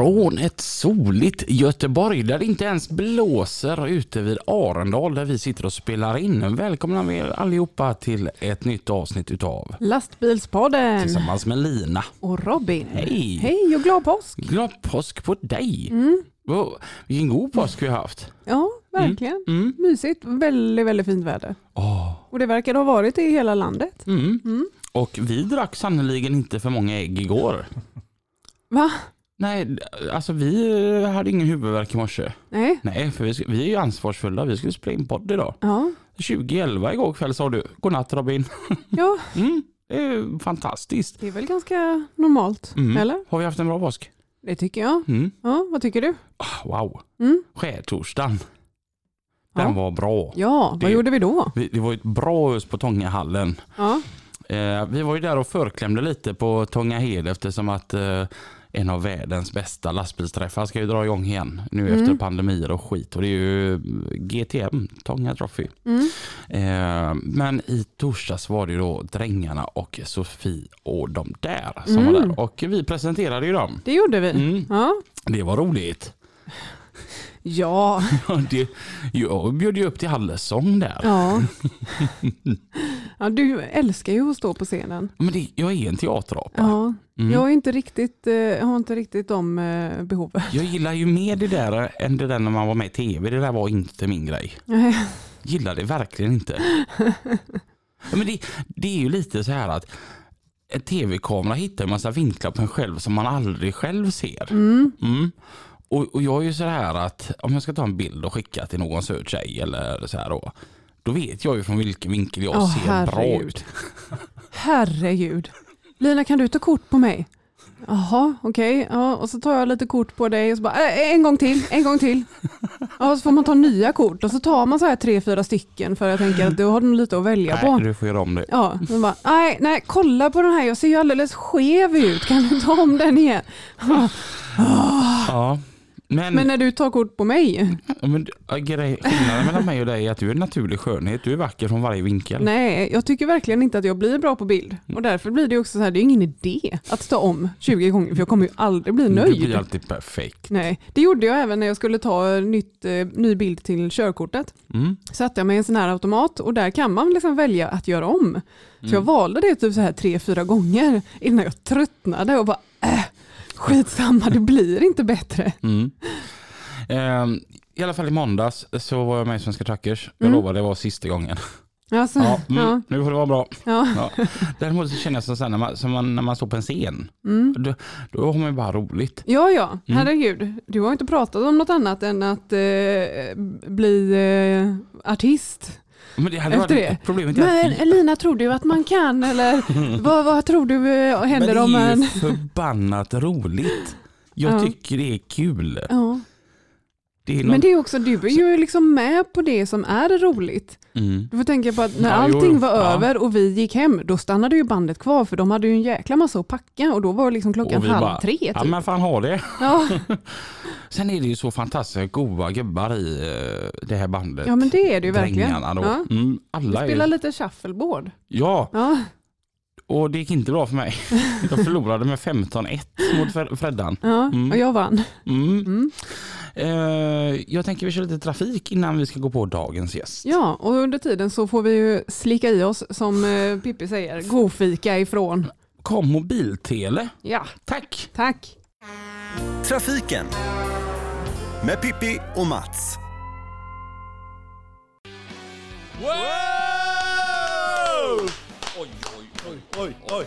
Från ett soligt Göteborg där det inte ens blåser ute vid Arendal där vi sitter och spelar in. Välkomna vi allihopa till ett nytt avsnitt utav Lastbilspodden Tillsammans med Lina. och Robin. Hej! Hej och glad påsk! Glad påsk på dig! Mm. Wow, vilken god påsk vi har haft. Ja, verkligen. Mm. Mysigt. Väldigt, väldigt fint väder. Åh. Och det verkar ha varit i hela landet. Mm. Mm. Och vi drack sannoliken inte för många ägg igår. Va? Nej, alltså vi hade ingen huvudvärk i morse. Nej? Nej, för vi, vi är ju ansvarsfulla. Vi skulle spela in podd idag. Ja. 2011 igår kväll sa du. Godnatt Robin. Ja, Mm, det är fantastiskt. det är väl ganska normalt. Mm. Eller? Har vi haft en bra påsk? Det tycker jag. Mm. Ja, vad tycker du? Ah, Wow. Mm. Skärtorsdagen. Den Ja. var bra. Ja, vad Det- gjorde vi då? Vi- Det var ett bra ös på Tångahallen. Ja. Eh, vi var ju där och förklämde lite på Tångahed eftersom att eh, en av världens bästa lastbilsträffar ska ju dra igång igen nu Mm. efter pandemier och skit. Och det är ju GTM, Tånga Trophy. Mm. Eh, men i torsdags var det ju då Drängarna och Sofie och de där som Mm. var där. Och vi presenterade ju dem. Det gjorde vi. Mm. Ja. Det var roligt. Ja. Ja, det, jag bjöd ju upp till allsång där. Ja. ja. Du älskar ju att stå på scenen. Men det, jag är en teaterapa. Ja. Mm. Jag, är inte riktigt, eh, jag har inte riktigt de eh, behoven. Jag gillar ju mer det där än det där när man var med i tv. Det där var inte min grej. Gillar det verkligen inte. Men det, det är ju lite så här att en tv-kamera hittar en massa vinklar på en själv som man aldrig själv ser. Mm. Mm. Och, och jag är ju så här att om jag ska ta en bild och skicka till någon söt tjej eller så här då. Då vet jag ju från vilken vinkel jag Åh, ser bra herregud. ut. Herregud. Lina kan du ta kort på mig? Jaha, okej. Ja, och så tar jag lite kort på dig och så bara, äh, en gång till, en gång till. Ja, så får man ta nya kort och så tar man så här tre, fyra stycken för jag tänker att du har nog lite att välja på. Nej, du får göra om det. Ja, så bara, nej, nej, kolla på den här, jag ser ju alldeles skev ut, kan du ta om den igen? Ja. Men, Men när du tar kort på mig, men grej, skillnaden mellan mig och dig är att du är naturlig skönhet. Du är vacker från varje vinkel. nej, jag tycker verkligen inte att jag blir bra på bild. Och därför blir det också så här, det är ingen idé att ta om 20 gånger, för jag kommer ju aldrig bli Du nöjd. blir alltid perfekt. Nej, det gjorde jag även när jag skulle ta nytt, eh, ny bild till körkortet. Mm. Satte jag mig i en sån här automat och där kan man liksom välja att göra om. Så jag Mm. valde det typ så här tre, fyra gånger innan jag tröttnade och bara äh, skitsamma, det blir inte bättre. Mm. Ehm, I alla fall i måndags så var jag med i Svenska Truckers. Jag Mm. lovar det var sista gången. Alltså, Ja, mm, ja, Nu får det vara bra. ja. Ja. Däremot så känner jag så här, när, man, som man, när man står på en scen. Mm. Då, då har man ju bara roligt. Ja, ja, Mm. herregud. Du har inte pratat om något annat än att eh, bli eh, artist. Men det hade Efter varit det. problemet Men Elina, tror du att man kan? Eller vad, vad tror du eh, men händer det om är man... ju förbannat roligt. Jag Ja. tycker det är kul. Ja. Det någon... Men det är också, du är ju liksom med på det som är roligt. mm. Du får tänka på att när Ja, allting var ja. över och vi gick hem, då stannade ju bandet kvar för de hade ju en jäkla massa att packa och då var liksom klockan vi halv bara, tre. Typ. Ja men fan ha det. Ja, Sen är det ju så fantastiskt goa gubbar i eh, det här bandet. ja men det är det ju verkligen. Då. Ja. Mm, Vi alla spelar är... lite shuffleboard. Ja, Ja, och det gick inte bra för mig. Jag förlorade med 15-1 mot Fre- Freddan. ja Mm. och jag vann. Eh, jag tänker vi kör lite trafik innan vi ska gå på dagens gäst. Ja, och under tiden så får vi ju slicka i oss, som eh, Pippi säger, godfika ifrån. Kom mobiltele. Ja, Tack. tack. Trafiken med Pippi och Mats. Wow! Oj, oj, oj, oj, oj.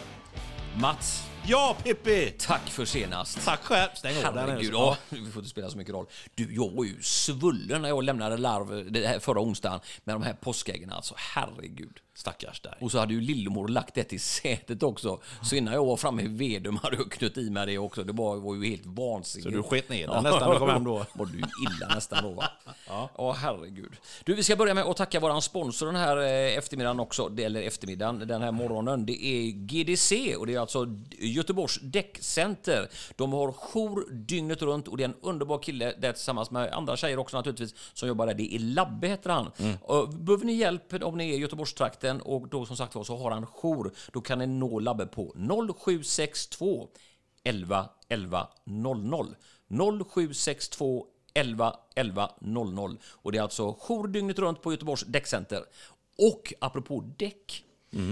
Mats, Ja, Pippi! tack för senast. Tack själv. Stäng av den. Herregud, ja, vi får inte spela så mycket roll. Du, jag var ju svullen när jag lämnade larv det här förra onsdagen med de här påskäggen. Alltså, herregud. Stackars dig. Och så hade ju Lillemor lagt det till sätet också. Så innan jag var framme i Vedum hade jag knut i mig det också. Det var, var ju helt vansinnigt. Så du sket ner den nästan när du kom hem då? Var du illa nästan då va? Ja. herregud. Du, vi ska börja med att tacka våran sponsor den här eh, eftermiddagen också. Eller eftermiddagen, den här morgonen. Det är GDC och det är alltså Göteborgs Däckcenter. De har jour dygnet runt och det är en underbar kille där tillsammans med andra tjejer också naturligtvis som jobbar där. Det är Labbe heter han. Och Behöver ni hjälp om ni är i Göteborgstrakten och då som sagt var så har han jour. Då kan ni nå Labbe på 0762 11 11 00. 0762 11 11 00. Och det är alltså jour dygnet runt på Göteborgs däckcenter. Och apropå däck.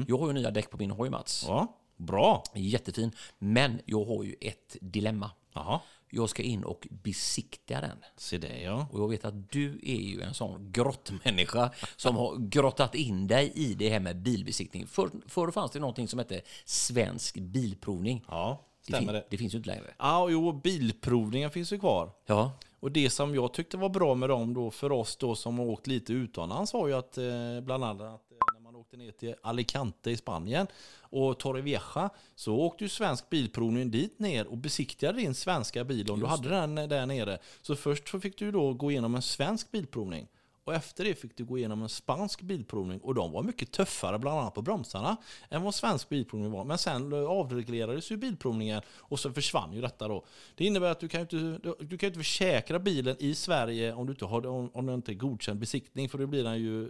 Jag har ju nya däck på min hoj Mats. Ja, bra. Jättefin. Men jag har ju ett dilemma. Jaha, Jag ska in och besikta den. se det ja. Och jag vet att du är ju en sån grottmänniska som har grottat in dig i det här med bilbesiktning. Förr, förr fanns det någonting som hette Svensk Bilprovning. Ja, det, fin- stämmer det. det finns ju inte längre. Ja, jo, bilprovningen finns ju kvar. Ja, Och det som jag tyckte var bra med dem då för oss då som har åkt lite utomlands var ju att eh, bland annat att, eh, när man åkte ner till Alicante i Spanien och Torrevieja så åkte ju Svensk Bilprovning dit ner och besiktigade din svenska bil om du hade den där nere. Så först så fick du då gå igenom en svensk bilprovning. Och efter det fick du gå igenom en spansk bilprovning och de var mycket tuffare bland annat på bromsarna än vad svensk bilprovning var. Men sen avreglerades ju bilprovningen och så försvann ju detta då. Det innebär att du kan ju inte, du, du kan inte försäkra bilen i Sverige om du inte har om, om det inte är godkänd besiktning för då blir den ju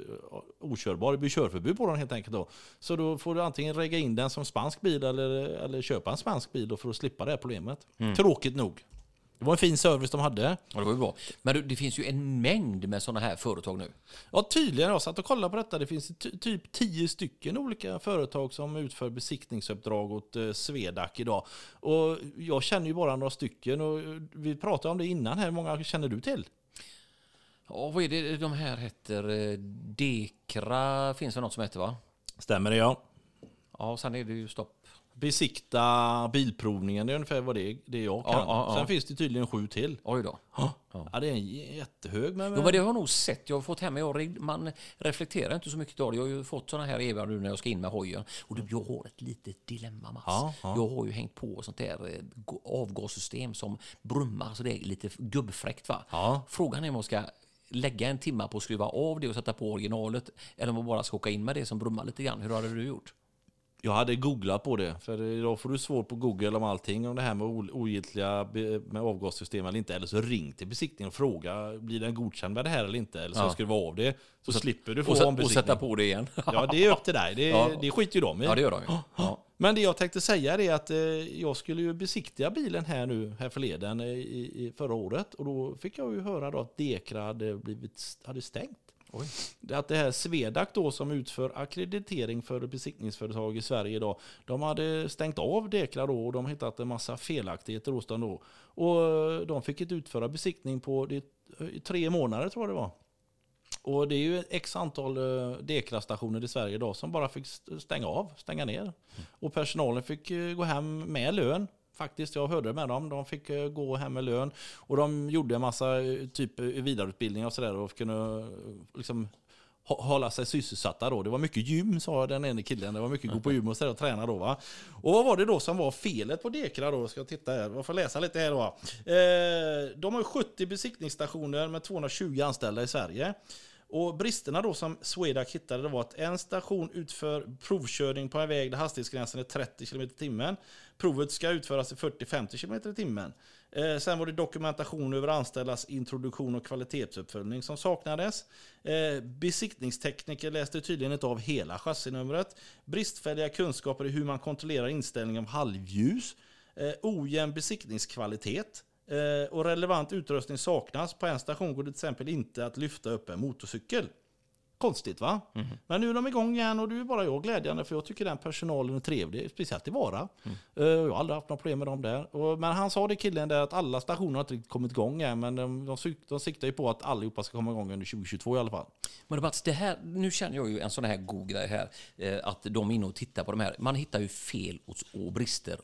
okörbar. Det blir körförbud på den helt enkelt då. Så då får du antingen regga in den som spansk bil eller, eller köpa en spansk bil då för att slippa det här problemet. Tråkigt nog. Det var en fin service de hade. ja, det var ju bra. Men du, det finns ju en mängd med sådana här företag nu. Ja, tydligen. Jag satt och kollade på detta. Det finns ty- typ tio stycken olika företag som utför besiktningsuppdrag åt eh, Swedac idag. Och jag känner ju bara några stycken och eh, vi pratade om det innan här. Hur många känner du till? Ja, vad är det de här heter? Eh, Dekra finns det något som heter va? Stämmer det ja. Ja, sen är det ju stopp. Besikta bilprovningen, det är ungefär vad det det jag kan. Ja, ja, ja. Sen finns det tydligen sju till. Oj då. Ja, det är en jättehög. Men, Jo, men det har jag nog sett. Jag har fått hem, jag, man reflekterar inte så mycket idag. Jag har ju fått sådana här erbjudanden nu när jag ska in med hojen. Och du, jag har ett litet dilemma Mats. Ja, ja. Jag har ju hängt på sånt där eh, avgassystem som brummar, så det är lite gubbfräckt va. Ja. Frågan är om jag ska lägga en timme på att skruva av det och sätta på originalet eller om jag bara ska åka in med det som brummar lite grann. Hur hade du gjort? Jag hade googlat på det, för idag får du svårt på Google om allting om det här med ogiltiga med avgassystem eller inte. Eller så ring till besiktningen och fråga, blir den godkänd med det här eller inte? Eller så Ja. skruva av det, så slipper du få Och, sä- och ombesiktning. sätta på det igen. Ja, det är upp till dig. Det, Ja. det skiter ju de i. Ja, det gör de ju. Ja. Men det jag tänkte säga är att eh, jag skulle ju besiktiga bilen här nu, här förleden, eh, i, i förra året. Och då fick jag ju höra då att Dekra hade, blivit, hade stängt. Oj. Det Att det här Swedac då som utför akkreditering för besiktningsföretag i Sverige idag, de hade stängt av Dekra då och de hittat en massa felaktigheter hos dem då. Och eh, de fick inte utföra besiktning på det, i tre månader tror jag det var. Och det är ju ett x antal uh, Dekra-stationer i Sverige idag som bara fick st- stänga av, stänga ner. Och personalen fick eh, gå hem med lön. Faktiskt, jag hörde med dem. De fick eh, gå hem med lön. Och de gjorde en massa eh, typ eh, vidareutbildningar och sådär och kunde liksom hålla sig sysselsatta då. Det var mycket gym sa den ene killen. Det var mycket gå på gym och sådär och träna då va. Och vad var det då som var felet på Dekra då? Ska jag titta här. Jag får läsa lite här då. Eh, de har 70 besiktningsstationer med 220 anställda i Sverige. Och bristerna då som Swedac hittade var att en station utför provkörning på en väg där hastighetsgränsen är 30 km i timmen. Provet ska utföras i 40-50 km i timmen. Eh, sen var det dokumentation över anställdas introduktion och kvalitetsuppföljning som saknades. Eh, besiktningstekniker läste tydligen inte av hela chassinumret. Bristfälliga kunskaper i hur man kontrollerar inställning av halvljus. Eh, ojämn besiktningskvalitet. Eh, och relevant utrustning saknas. På en station går det till exempel inte att lyfta upp en motorcykel. Konstigt va? Men nu är de igång igen och det är bara jag glädjande för jag tycker den personalen är trevlig, speciellt i Vara. Eh, Jag har aldrig haft några problem med dem där. Men han sa det killen där att alla stationer har inte riktigt kommit igång än men de, de, de siktar ju på att allihopa ska komma igång under 2022 i alla fall. Men Mats, det här, nu känner jag ju en sån här god grej här, eh, att de är inne och tittar på de här. Man hittar ju fel och brister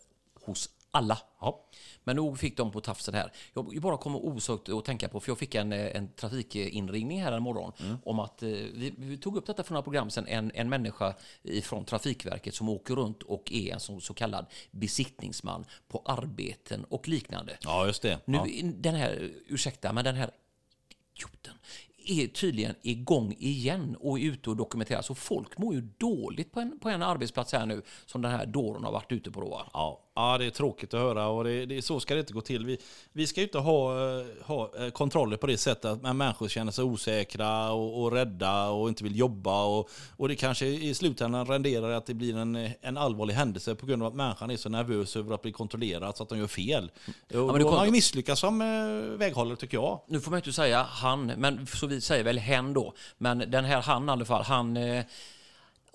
hos Alla. Ja. Men nog fick de på tafsen här. Jag bara kommer osökt att tänka på, för jag fick en, eh, en trafikinringning här en morgon om att eh, vi, vi tog upp detta för några program sedan, en, en människa från Trafikverket som åker runt och är en så, så kallad besiktningsman på arbeten och liknande. ja, just det. Nu, ja. den här, ursäkta, men den här idioten är tydligen igång igen och är ute och dokumenterar. Så folk mår ju dåligt på en, på en arbetsplats här nu som den här dåren har varit ute på. Då. Ja, ja, det är tråkigt att höra och det, det, så ska det inte gå till. Vi, vi ska ju inte ha, eh, ha eh, kontroller på det sättet att människor känner sig osäkra och, och rädda och inte vill jobba. Och, och det kanske i slutändan renderar att det blir en, en allvarlig händelse på grund av att människan är så nervös över att bli kontrollerad så att de gör fel. Och men då har man ju misslyckats som eh, väghållare tycker jag. Nu får man inte säga han, men så vi säger väl hen då. Men den här han i alla fall, han...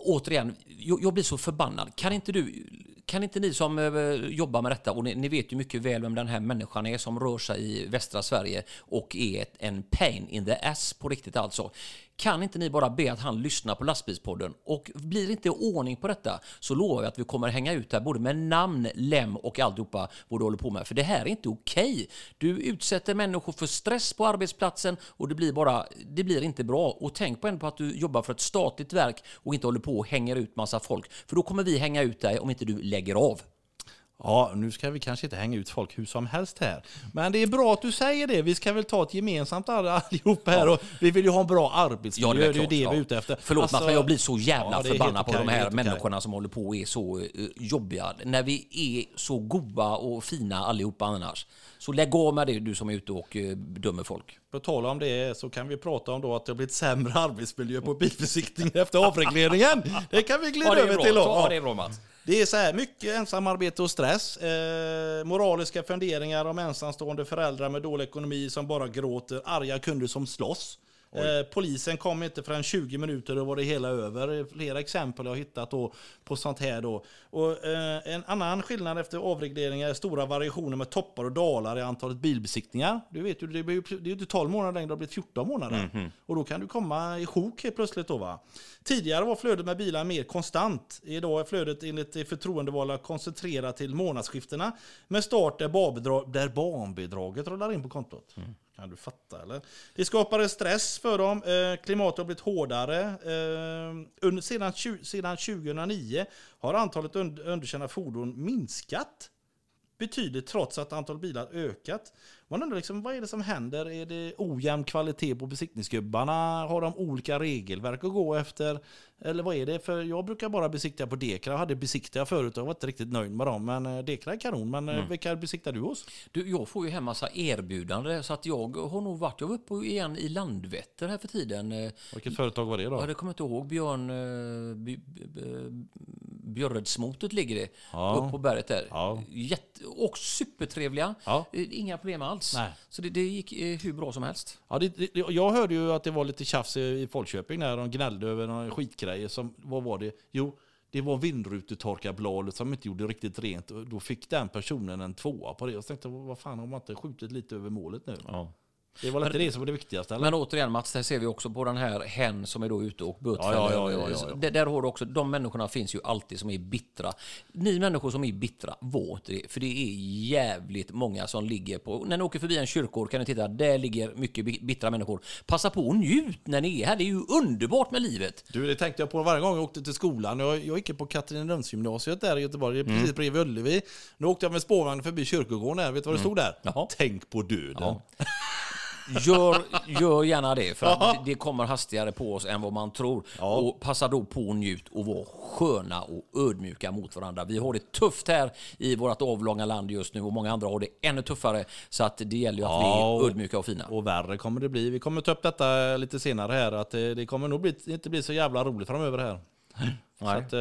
Återigen, jag, jag blir så förbannad. Kan inte du... Kan inte ni som eh, jobbar med detta, och ni, ni vet ju mycket väl vem den här människan är som rör sig i västra Sverige och är ett, en pain in the ass på riktigt alltså. Kan inte ni bara be att han lyssnar på lastbilspodden? Och blir det inte ordning på detta så lovar jag att vi kommer hänga ut här både med namn, lem och alltihopa vad du håller på med. För det här är inte okej. Du utsätter människor för stress på arbetsplatsen och det blir bara, det blir inte bra. Och tänk på ändå på att du jobbar för ett statligt verk och inte håller på och hänger ut massa folk. För då kommer vi hänga ut dig om inte du lägger av. Ja, nu ska vi kanske inte hänga ut folk hur som helst här. Men det är bra att du säger det. Vi ska väl ta ett gemensamt all- allihop här. Och vi vill ju ha en bra arbetsmiljö. Ja, det är, klart, det ja. vi är ute efter. Förlåt Alltså, men jag blir så jävla ja, det är förbannad på de här människorna som håller på och är så eh, jobbiga. När vi är så goda och fina allihopa annars. Så lägg av med det du som är ute och eh, dömer folk. På tal om det så kan vi prata om då att det har blivit sämre arbetsmiljö på bilbesiktningen efter avregleringen. Det kan vi glida över till. då. Ja, det är bra Mats. Det är så här, mycket ensamarbete och stress. Eh, moraliska funderingar om ensamstående föräldrar med dålig ekonomi som bara gråter. Arga kunder som slåss. Eh, polisen kom inte förrän 20 minuter och var det hela över. Flera exempel jag har hittat då på sånt här. Då. Och, eh, en annan skillnad efter avregleringen är stora variationer med toppar och dalar i antalet bilbesiktningar. Du vet ju, det blir ju det är ju inte 12 månader längre, det har blivit 14 månader. Och då kan du komma i sjok helt plötsligt. Då, va? Tidigare var flödet med bilar mer konstant. Idag är flödet enligt de förtroendevalda koncentrerat till månadsskiftena med start där, barbidrag, där barnbidraget rullar in på kontot. Kan du fatta eller? Det skapade stress för dem. Eh, klimatet har blivit hårdare. Eh, under, sedan, sedan 2009 har antalet und, underkända fordon minskat betydligt trots att antalet bilar ökat. Man undrar liksom, vad är det som händer? Är det ojämn kvalitet på besiktningsgubbarna? Har de olika regelverk att gå efter? Eller vad är det? För jag brukar bara besiktiga på Dekra. Jag hade besiktiga förut och var inte riktigt nöjd med dem. Men eh, Dekra är kanon. Men mm. vilka besiktar du hos? Du, jag får ju hem massa erbjudanden så att jag har nog varit, jag var uppe igen i Landvetter här för tiden. Eh, Vilket företag var det då? Ja, det kommer jag inte ihåg. Björn... eh, By- by- Björredsmotet ligger det. Ja. Upp på berget där. Ja. Jätte, och supertrevliga. Ja. Eh, Inga problem alls. Nej. Så det, det gick eh, hur bra som helst. Ja, det, det, jag hörde ju att det var lite tjafs i i Folköping när de gnällde över några skitgrejer. Som, vad var det? Jo, det var vindrutetorkarbladet som inte gjorde riktigt rent. Då fick den personen en tvåa på det. Jag tänkte, vad fan har man inte skjutit lite över målet nu? Ja. Det var inte det som var det viktigaste? Eller? Men återigen Mats, där ser vi också på den här hen som är då ute och bötfäller. Ja, ja, ja, ja, ja. Där, har du också, de människorna finns ju alltid som är bittra. Ni människor som är bittra, var inte det. För det är jävligt många som ligger på, när ni åker förbi en kyrkogård kan ni titta, där ligger mycket bi- bittra människor. Passa på och njut när ni är här, det är ju underbart med livet. Du, det tänkte jag på varje gång jag åkte till skolan. Jag, jag gick på Katrinelundsgymnasiet där i Göteborg, det är precis bredvid Ullevi. Nu åkte jag med spårvagnen förbi kyrkogården där. Vet du vad det stod där? Jaha. Tänk på döden. Ja. Gör, gör gärna det, för att det kommer hastigare på oss än vad man tror. Och passa då på och njut och var sköna och ödmjuka mot varandra. Vi har det tufft här i vårt avlånga land just nu och många andra har det ännu tuffare. Så att det gäller ju att Ja, vi är ödmjuka och fina. Och värre kommer det bli. Vi kommer ta upp detta lite senare här. Att det, det kommer nog bli, inte bli så jävla roligt framöver här. Så att, eh,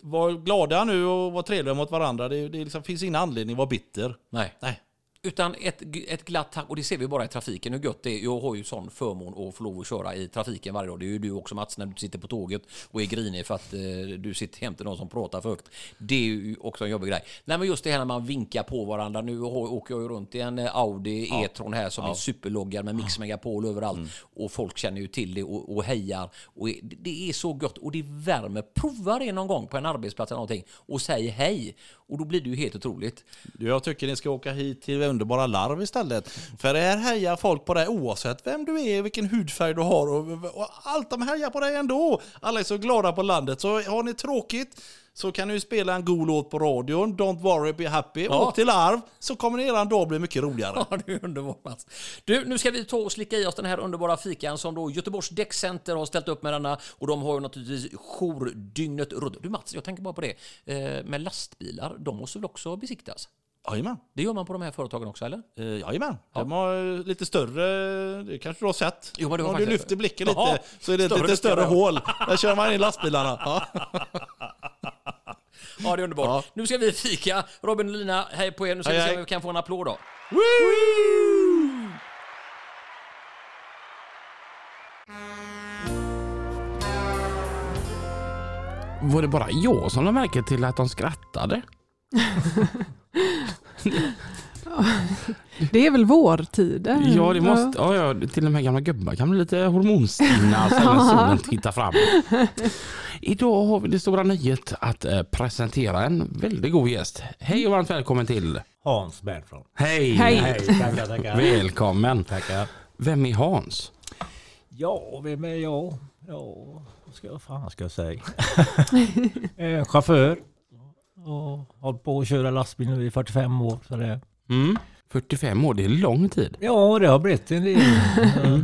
var glada nu och var trevliga mot varandra. Det, det liksom, finns ingen anledning att vara bitter. Nej. Nej. Utan ett, ett glatt tack, och det ser vi bara i trafiken hur gött det är. Jag har ju sån förmån att få lov att köra i trafiken varje dag. Det är ju du också Mats när du sitter på tåget och är grinig för att eh, du sitter jämte någon som pratar för högt. Det är ju också en jobbig grej. Nej men just det här när man vinkar på varandra. Nu har- åker jag ju runt i en eh, Audi E-tron här som är superloggad med Mix Megapol överallt. Och folk känner ju till det och, och hejar. Och det- det är så gött och det värmer. Prova det någon gång på en arbetsplats eller någonting och säg hej. Och då blir det ju helt otroligt. Jag tycker ni ska åka hit till underbara Larv istället. För här hejar folk på dig oavsett vem du är, vilken hudfärg du har och, och allt de hejar på dig ändå. Alla är så glada på landet. Så har ni tråkigt så kan ni spela en god låt på radion. Don't worry, be happy. Ja. Åk till Larv så kommer eran dag bli mycket roligare. Ja, det är underbart Mats. Du, nu ska vi ta och slicka i oss den här underbara fikan som då Göteborgs Däckcenter har ställt upp med denna. Och de har ju naturligtvis jour dygnet runt. Du Mats, jag tänker bara på det. Eh, med lastbilar, de måste väl också besiktas? Jajamän. Det gör man på de här företagen också, eller? Eh, Jajamän. De har lite större, det kanske du har sett. Jo, men det har Om du lyfter blicken Jaha, lite så är det ett större lite större ja. hål. Där kör man in lastbilarna. Ja. Ja, det är underbart. Ja. Nu ska vi fika. Robin och Lina, hej på er. Nu ska Hej, vi se om vi kan få en applåd då. Var det bara jag som lade märke till att de skrattade? Det är väl vårtider? Ja, det måste, ja, ja, till de här gamla gubbar kan bli lite hormonstinna sen när solen tittar fram. Idag har vi det stora nöjet att eh, presentera en väldigt god gäst. Hej och varmt välkommen till Hans Bernfron. Hej! Hej. Hej, tackar, tackar. Välkommen! tackar. Vem är Hans? Ja, vem är jag? Ja, vad ska jag fan ska jag säga? Eh, chaufför. Och hållit på att köra lastbil nu i 45 år. Så det, Mm. 45 år, det är lång tid. ja, det har blivit en del. Eh,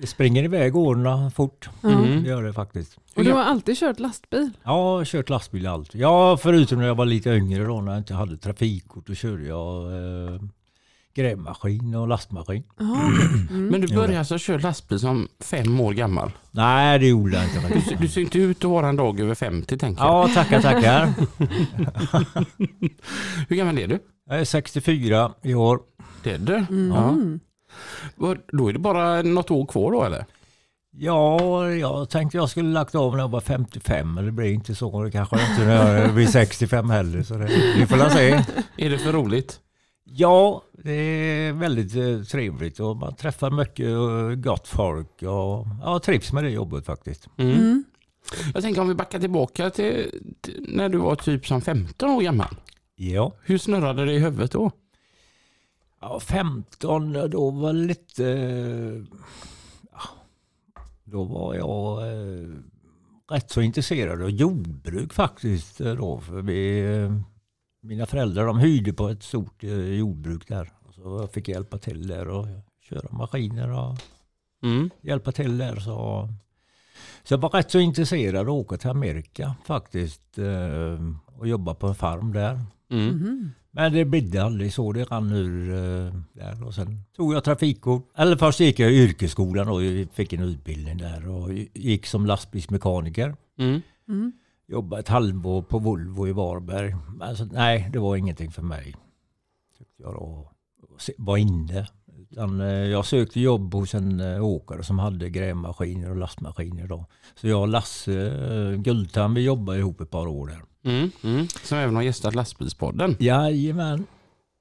Det springer iväg åren fort. Mm. Det gör det faktiskt. Och du har alltid kört lastbil? Ja, jag har kört lastbil allt. Ja, förutom när jag var lite yngre då när jag inte hade trafikkort. Då körde jag eh, grävmaskin och lastmaskin. Mm. Men du började alltså köra lastbil som fem år gammal. Nej, det gjorde jag inte Du, du ser inte ut att vara en dag över 50 tänker jag. Ja, tackar, tackar. Hur gammal är du? Jag är 64 i år. Det är du? Mm. Ja. Vad- Då är det bara något år kvar då eller? Ja, jag tänkte jag skulle lagt av när jag var 55, men det blir inte så. Det kanske inte när jag blir 65 heller. Så det, vi får se. Är det för roligt? Ja, det är väldigt eh, trevligt och man träffar mycket gott folk. Och, ja, trivs med det jobbet faktiskt. Mm. Mm. Jag tänker om vi backar tillbaka till, när du var typ som 15 år gammal. Ja. Hur snurrade det i huvudet då? ja, 15 då var lite... Ja, då var jag eh, rätt så intresserad av jordbruk faktiskt. eh, Då, för vi, eh, mina föräldrar de hyrde på ett stort eh, jordbruk där. Så jag fick hjälpa till där och köra maskiner och Mm. hjälpa till där. Så, så jag var rätt så intresserad av att åka till Amerika faktiskt eh, och jobba på en farm där. Mm. Mhm. Men det blev aldrig så. Det rann ur eh, där. Och sen tog jag trafikkort. Eller först gick jag i yrkesskolan och fick en utbildning där. Och gick som lastbilsmekaniker. Mm. Jobbade ett halvår på Volvo i Varberg. Men så, nej, det var ingenting för mig. Tyckte jag då. Var inne. Utan, eh, jag sökte jobb hos en eh, åkare som hade grävmaskiner och lastmaskiner. Då. Så jag och Lasse eh, Guldtam vi jobbade ihop ett par år där. Mm. Mm. Som även har gästat lastbilspodden. Jajamän.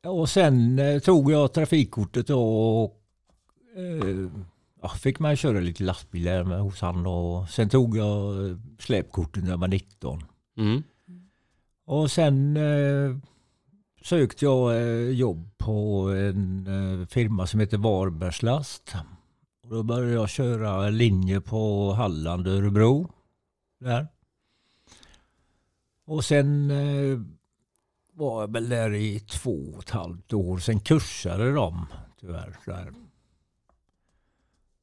Och sen tog jag trafikkortet och eh, ja, fick man köra lite lastbil där med hos han. Och sen tog jag släpkortet när jag var 19. Mm. Och sen eh, sökte jag eh, jobb på en eh, firma som heter Varbergs last. Och då började jag köra linje på Halland och Örebro. Där. Och sen eh, var jag väl där i två och ett halvt år. Sen kursade de tyvärr. Där.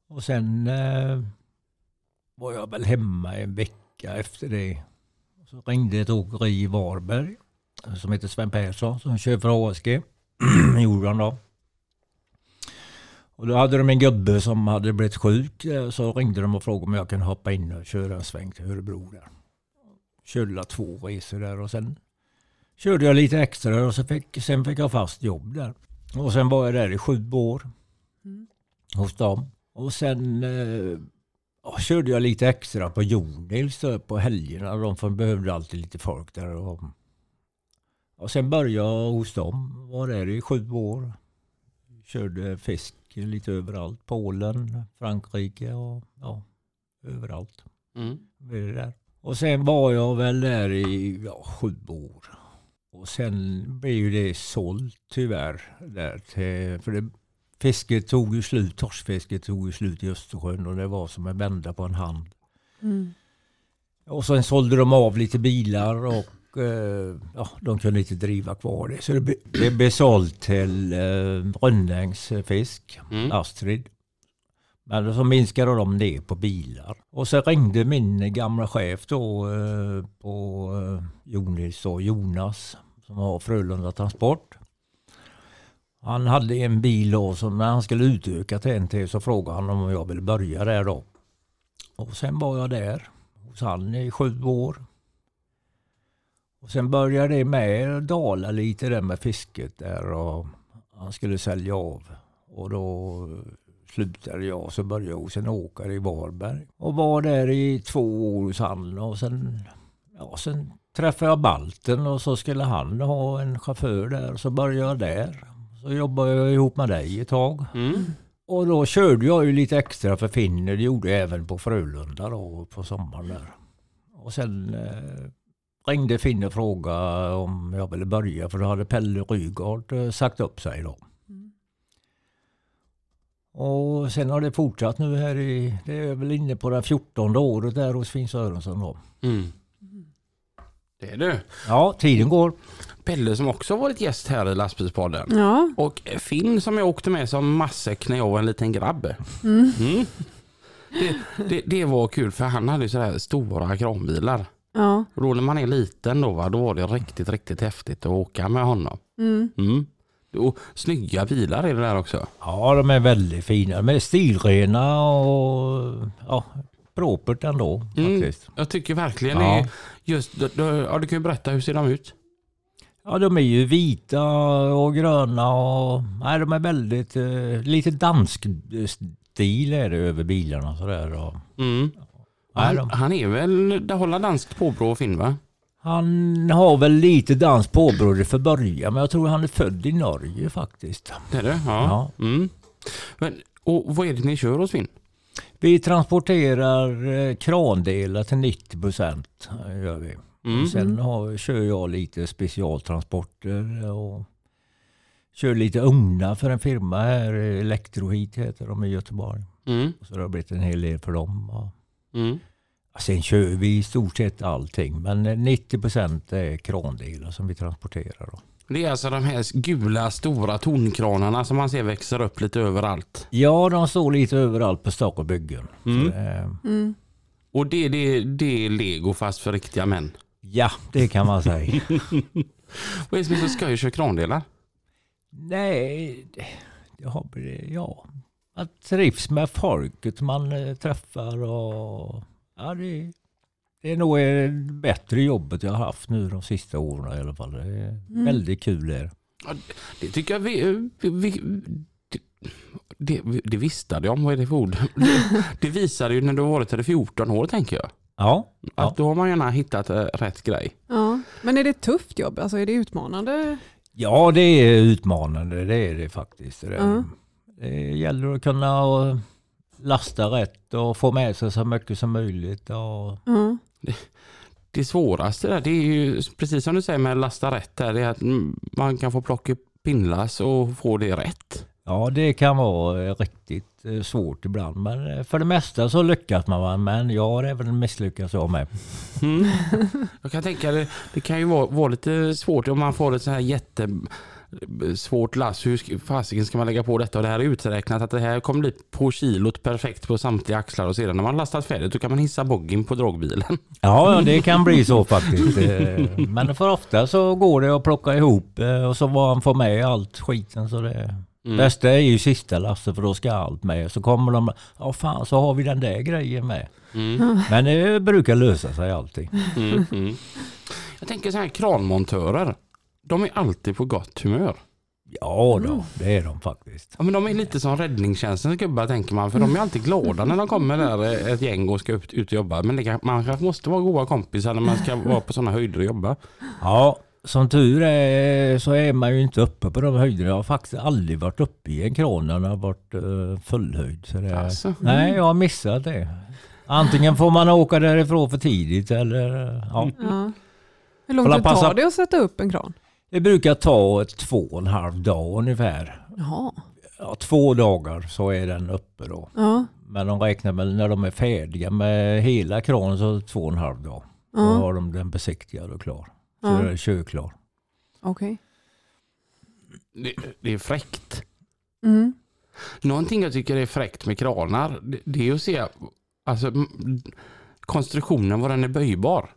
Och sen eh, var jag väl hemma en vecka efter det. Så ringde ett åkeri i Varberg som heter Sven Persson som kör för ASG. gjorde han då. Och då hade de en gubbe som hade blivit sjuk. eh, Så ringde de och frågade om jag kunde hoppa in och köra en sväng till Örebro där. Körde två resor där och sen körde jag lite extra och så fick, sen fick jag fast jobb där. Och sen var jag där i sju år Mm. hos dem. Och sen eh, körde jag lite extra på Jonils då på helgerna. De behövde alltid lite folk där. Och, och sen började jag hos dem. Var där i sju år. Körde fisk lite överallt. Polen, Frankrike och ja, överallt. Mm. Det där. Och sen var jag väl där i ja, sju år. Och sen blev det sålt tyvärr. Där till, för det, fisket tog ju slut, torskfisket tog ju slut i Östersjön och det var som en vända på en hand. Mm. Och sen sålde de av lite bilar och eh, ja, de kunde inte driva kvar det. Så det, be- det blev sålt till eh, Rönnängs fisk, Mm. Astrid. Men så minskade de ner på bilar. Och så ringde min gamla chef då eh, på eh, Jonis och Jonas som har Frölunda Transport. Han hade en bil då som när han skulle utöka till en till så frågade han om jag ville börja där då. Och sen var jag där hos han i sju år. Och sen började det med dala lite där med fisket där och han skulle sälja av. Och då slutade jag så började jag hos en åkare i Varberg. Och var där i två år hos han och sen, ja, sen träffade jag Balten och så skulle han ha en chaufför där och så började jag där. Så jobbade jag ihop med dig ett tag. Mm. Och då körde jag ju lite extra för Finner. Det gjorde jag även på Frölunda då på sommaren där. Och sen eh, ringde Finne och frågade om jag ville börja för då hade Pelle Rygaard eh, sagt upp sig då. Mm. Och sen har det fortsatt nu här i, det är väl inne på det 14 året där hos Finn Sörensson då. Mm. Det är du. Ja, tiden går. Pelle som också varit gäst här i lastbilspodden. Ja. Och Finn som jag åkte med som matsäck när jag var en liten grabb. Mm. Mm. Det, det, det var kul för han hade ju sådär stora kranbilar. Ja. Och då när man är liten då, va, då var det riktigt, riktigt häftigt att åka med honom. Mm. Mm. Och snygga bilar är det där också. Ja, de är väldigt fina. De är stilrena och ja, propert ändå Mm. faktiskt. Jag tycker verkligen Ja. det just, då- ja, du kan ju berätta hur ser de ut? Ja, de är ju vita och gröna och nej, de är väldigt, eh, lite dansk stil är det över bilarna sådär. Och, Mm. Han, de, han är väl, det håller danskt påbrå och Finn va? han har väl lite dansk påbrå för början, men jag tror han är född i Norge faktiskt. Det är det? Ja. Mm. Men, och vad är det ni kör hos Finn? Vi transporterar eh, krandelar till 90 procent. Gör vi. Mm. Sen har, kör jag lite specialtransporter och kör lite ugnar för en firma här, Electroheat heter de i Göteborg. Mm. Så det har blivit en hel del för dem. Mm. sen kör vi i stort sett allting, men eh, 90 procent är krandelar som vi transporterar. Då. Det är alltså de här gula stora tonkranarna som man ser växer upp lite överallt. Ja, de står lite överallt på stock och byggen. Så Mm. det- Mm. Och det, det, det är lego fast för riktiga män. Ja, det kan man säga. Vad är det som är så skoj att köra krandelar? Nej, det, det har blivit, ja. Man trivs med folket man eh, träffar och ja, det, det är nog det bättre jobbet jag har haft nu de sista åren i alla fall. Det är Mm. väldigt kul det. Det tycker jag vi... vi, vi det, det, det visste jag om, vad är det för ord? Det, det visade ju när du har varit här i 14 år tänker jag. Ja, Att ja. då har man gärna hittat eh, rätt grej. Ja. Men är det ett tufft jobb? Alltså är det utmanande? ja, det är utmanande. Det är det faktiskt. Det, Ja. det gäller att kunna lasta rätt och få med sig så mycket som möjligt. Och, Ja. Det svåraste där, det är ju precis som du säger med lasta rätt där, det är att man kan få plocka pinnlass och få det rätt. Ja, det kan vara eh, riktigt eh, svårt ibland. Men eh, för det mesta så lyckas man. Men jag har även misslyckats jag med. Mm. Jag kan tänka det, det kan ju vara, vara lite svårt om man får ett så här jätte svårt lass. Hur fasiken ska man lägga på detta? Och det här är uträknat att det här kommer bli på kilot perfekt på samtliga axlar och sedan när man lastat färdigt då kan man hissa boggin på dragbilen. Ja, det kan bli så faktiskt. Eh, Men för ofta så går det att plocka ihop eh, och så var han får med allt skiten. Så det Mm. bästa är ju sista lastet för då ska allt med. Så kommer de, ja fan så har vi den där grejen med. Mm. Men det brukar lösa sig alltid. Mm. Mm. Jag tänker så här kranmontörer. De är alltid på gott humör. Ja då, det är de faktiskt. Ja, men de är lite som räddningstjänstens gubbar tänker man. För de är alltid glada när de kommer där eh, ett gäng och ska ut, ut och jobba. Men det kan, man kanske måste vara goda kompisar när man ska vara på sådana höjder och jobba. Ja, som tur är så är man ju inte uppe på de höjderna. Jag har faktiskt aldrig varit uppe i en kran när det har varit uh, fullhöjd. Så det, Alltså. Nej, jag har missat det. Antingen får man åka därifrån för tidigt eller ja. Ja. Hur lång tid tar det att sätta upp en kran? Det brukar ta ett två och en halv dag ungefär. Jaha. Ja, två dagar så är den uppe då. Ja. Men de räknar väl när de är färdiga med hela kranen så två och en halv dag. Då Ja. har de den besiktigad och klar. Så Ja. är den körklar. Okej. Det, det är fräckt. Mm. Någonting jag tycker är fräckt med kranar, det, det är att se alltså, konstruktionen, vad den är böjbar.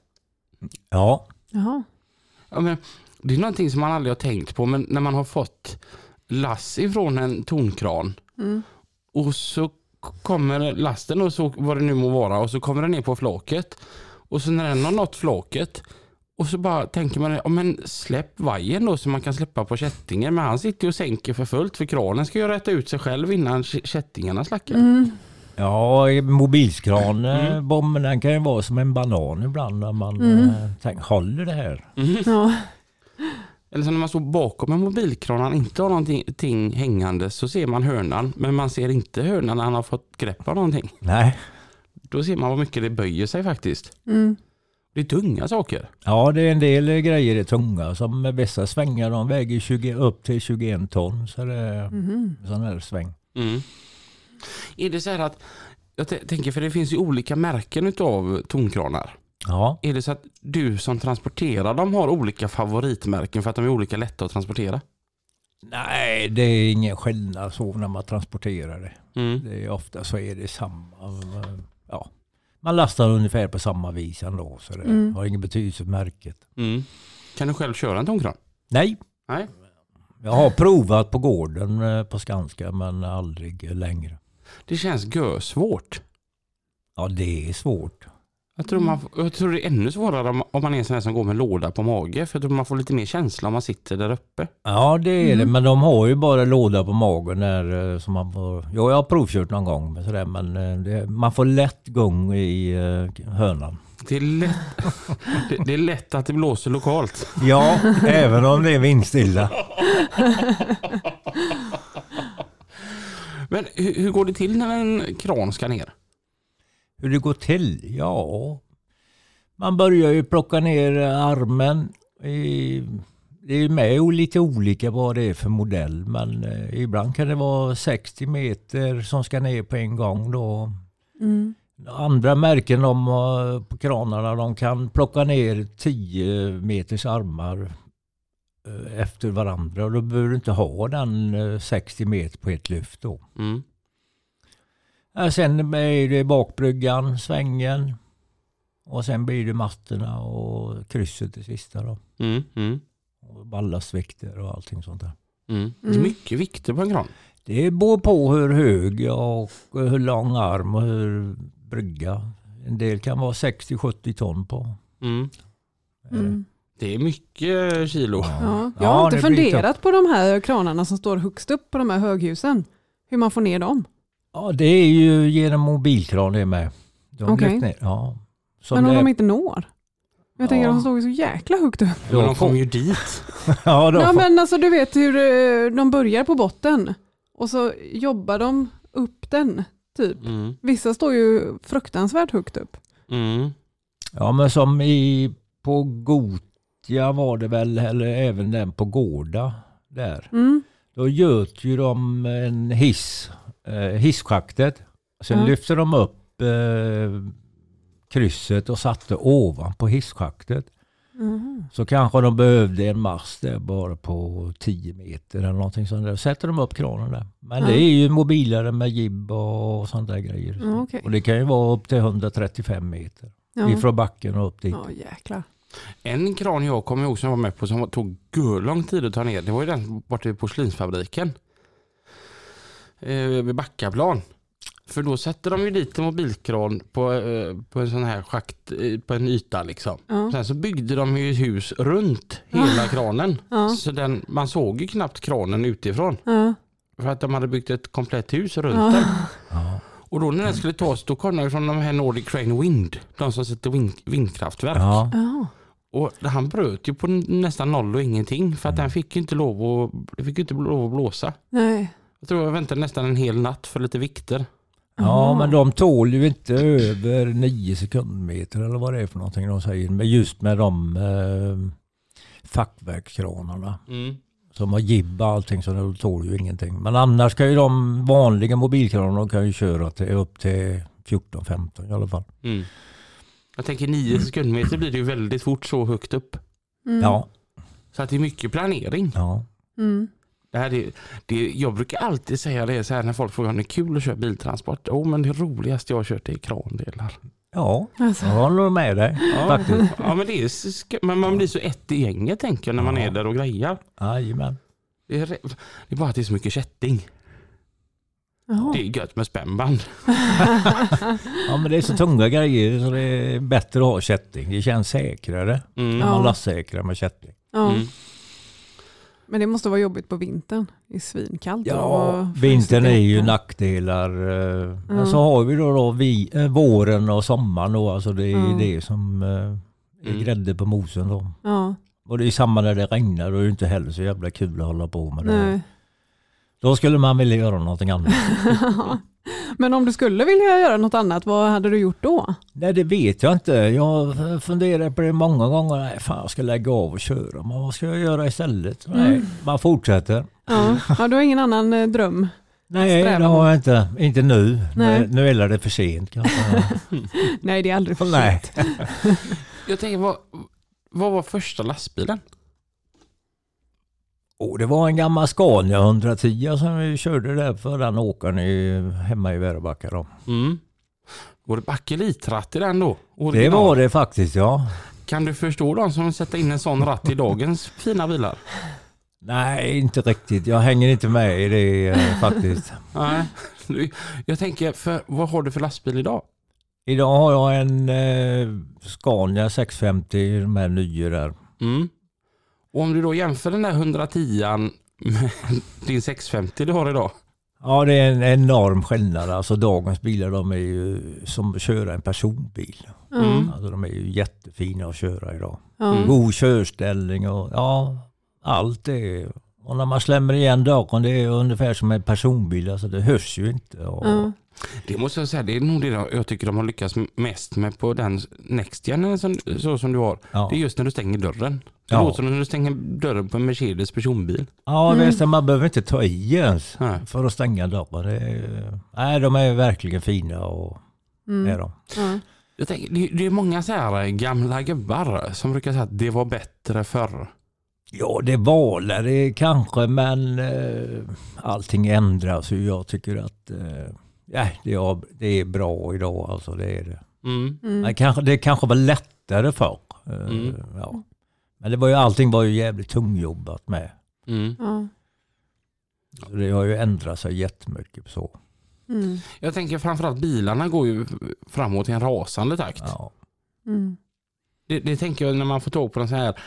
Ja, Jaha. Ja, men, det är någonting som man aldrig har tänkt på, men när man har fått lass ifrån en tonkran Mm. och så kommer lasten och så vad det nu må vara och så kommer den ner på flaket och så när den har nått flaket och så bara tänker man, ja, men släpp vajern då så man kan släppa på kättingen. Men han sitter ju och sänker för fullt för kranen ska ju rätta ut sig själv innan kä- kättingarna slackar. Mm. ja mobilskran, Mm. mm. bomben den kan ju vara som en banan ibland när man Mm. eh, tänker, håller det här? Ja. Eller så när man står bakom en mobilkran och han inte har någonting ting hängande så ser man hörnan men man ser inte hörnan när han har fått grepp av någonting. Nej. Då ser man vad mycket det böjer sig faktiskt. Mm. Det är tunga saker. Ja, det är en del grejer är tunga. Som med vissa svängar, de väger 20, upp till 21 ton. Så det är en sån här sväng. Mm. Är det så här att, jag tänker för det finns ju olika märken av tonkranar. Ja, Är det så att du som transporterar dem har olika favoritmärken för att de är olika lätta att transportera? nej det är ingen skillnad så när man transporterar det. Mm. det är ofta så är det samma. Ja. Man lastar ungefär på samma vis ändå. Så det Mm. har ingen betydelse för märket. Mm. Kan du själv köra en tonkran? Nej, Nej. jag har provat på gården eh, på Skanska men aldrig längre. Det känns svårt. Ja, det är svårt. Jag tror, man, jag tror det är ännu svårare om, om man är en sån här som går med låda på mage. För jag tror man får lite mer känsla om man sitter där uppe. Ja det är det, Mm. men de har ju bara låda på magen där eh, som man får... Jo, jag har provkört någon gång med sådär, men eh, det, man får lätt gång i eh, hörnan. Det är, lätt, det, det är lätt att det blåser lokalt. Ja, även om det är vindstilla. Men hur, hur går det till när en kran ska ner? Hur det går till? Ja, man börjar ju plocka ner armen. I, det är med lite olika vad det är för modell, men eh, ibland kan det vara 60 meter som ska ner på en gång då. Mm. Andra märken de, har på kranarna de kan plocka ner 10 meters armar eh, efter varandra och då behöver du inte ha den eh, 60 meter på ett lyft då. Mm. Ja, Sen är det bakbryggan, svängen och sen blir det mattorna och krysset det sista då. Mm. Mm. Och ballastvikter och allting sånt där. Mm. Det är Mm. mycket vikter på en kran. Det beror på hur hög och hur lång arm och hur brygga. En del kan vara 60-70 ton på. Mm. Mm. Det är mycket kilo. Ja. Jag Ja, har inte det blir funderat på de här kranarna som står högst upp på de här höghusen. Hur man får ner dem. Ja, det är ju genom mobilkran det med. De lyfter ner. Ja. Som Men om det- de inte når? Jag tänker Ja. att de står ju så jäkla högt upp. Ja, de kommer ju dit. ja, de Ja får- men alltså du vet hur eh, de börjar på botten och så jobbar de upp den. Typ. Mm. Vissa står ju fruktansvärt högt upp. Mm. ja, men som i, på Gotia var det väl, eller även den på Gårda där. Mm. Då göt ju de en hiss, hisschaktet. Sen Ja. lyfte de upp eh, krysset och satte ovanpå hisschaktet. Mhm. Så kanske de behövde en mast där bara på 10 meter eller någonting sånt där. Sätter de upp kranen där. Men Ja. det är ju mobilare med jibb och sånt där grejer. Ja, okej. Och det kan ju vara upp till 135 meter. Ja. Ifrån backen och upp dit. ja jäklar. En kran jag kommer ihåg som jag var med på som tog lång tid att ta ner. Det var ju den borta vid porslinsfabriken. Eh, vid Backaplan. För då sätter de ju dit en mobilkran på, eh, på en sån här schakt, eh, på en yta liksom. Ja. Sen så byggde de ju ett hus runt hela kranen. Ja. Så den, man såg ju knappt kranen utifrån. Ja. För att de hade byggt ett komplett hus runt Ja. den. Ja. Och då när den skulle tas, då kom den från de här Nordic Crane Wind. De som sätter vind, vindkraftverk. Ja. Ja. Och han bröt ju på nästan noll och ingenting. För att den fick ju inte lov att, fick inte lov att blåsa. Nej. Jag tror jag väntade nästan en hel natt för lite vikter. ja, men de tål ju inte över 9 sekundmeter eller vad det är för någonting de säger. Men just med de eh, fackverkskranarna som har jibb och allting så de tål ju ingenting. Men annars kan ju de vanliga mobilkranarna kan ju köra till, upp till 14-15 i alla fall. Mm. Jag tänker 9 sekundmeter blir det ju väldigt fort så högt upp. Mm. Ja, Så att det är mycket planering. ja. Mm. Det här är, det, jag brukar alltid säga det så här när folk frågar om det är kul att köra biltransport. Jo men det roligaste jag har kört är krandelar. Ja, Alltså. jag håller med dig faktiskt. Ja men, det är, men man blir så ett i gänget tänker jag när man Ja. är där och grejar. Jajamän. Det är, det är bara att det är så mycket kätting. Jaha. Det är gött med spännband. Ja men det är så tunga grejer så det är bättre att ha kätting. Det känns säkrare. Mm. Ja. Man lastsäkrar med kätting. Ja. Mm. Men det måste vara jobbigt på vintern. Det är svinkallt. Ja, vintern är ju nackdelar. eh, Men Mm. så har vi då, då vi, eh, våren och sommaren då. Alltså det är Mm. det som eh, är Mm. grädde på mosen då. Ja, Och det är samma när det regnar. Då är det inte heller så jävla kul att hålla på med det. nej. Då skulle man vilja göra någonting annat. Men om du skulle vilja göra något annat, vad hade du gjort då? Nej det vet jag inte. Jag funderar på det många gånger. Nej, fan jag ska lägga av och köra. Men vad ska jag göra istället? Nej, Mm. man fortsätter. Ja, ja du har ingen annan eh, dröm? Nej Strävan. det har jag inte. Inte nu. Nej. Nu, är det för sent kanske. Nej, det är aldrig för Nej. sent. Jag tänker vad, vad var första lastbilen? Oh, det var en gammal Scania 110 som vi körde där för den åkaren i, hemma i Väröbacka. Då. Mm. Var det bakelitratt i den då? Det Original. var det faktiskt ja. Kan du förstå de som vill sätta in en sån ratt i dagens fina bilar? Nej, inte riktigt. Jag hänger inte med i det eh, faktiskt. Nej. Jag tänker, för, vad har du för lastbil idag? Idag har jag en eh, Scania 650 med nya där. Mm. Och om du då jämför den där 110 med din 650 du har idag. Ja, det är en enorm skillnad. Alltså dagens bilar de är ju som att köra en personbil. Mm. Alltså, de är ju jättefina att köra idag. Mm. God körställning och ja, allt det. Och när man slämmer igen dörren, det är ungefär som en personbil. Alltså det hörs ju inte. Och, Ja. Det måste jag säga, det är nog det jag tycker de har lyckats mest med på den Next Gen som, så som du har. ja. Det är just när du stänger dörren. Det Ja. låter som när du stänger dörren på en Mercedes personbil. Ja, Mm. visst, man behöver inte ta i ens Nej. för att stänga dörren. Det är, nej, de är verkligen fina och är Mm. de. Ja. Jag tänker, det, det är många så här gamla gubbar som brukar säga att det var bättre förr. Ja, det var det kanske, men eh, allting ändras. Jag tycker att eh, det, är, det är bra idag. Alltså, det är det. Mm. Mm. Men kanske, det kanske var lättare förr. Eh, Mm. ja. Men det var ju, allting var ju jävligt tungjobbat med. Mm. Ja. Så det har ju ändrat sig jättemycket. Så. Mm. Jag tänker framförallt bilarna går ju framåt i en rasande takt. Ja. Mm. Det, det tänker jag när man får tag på en sån här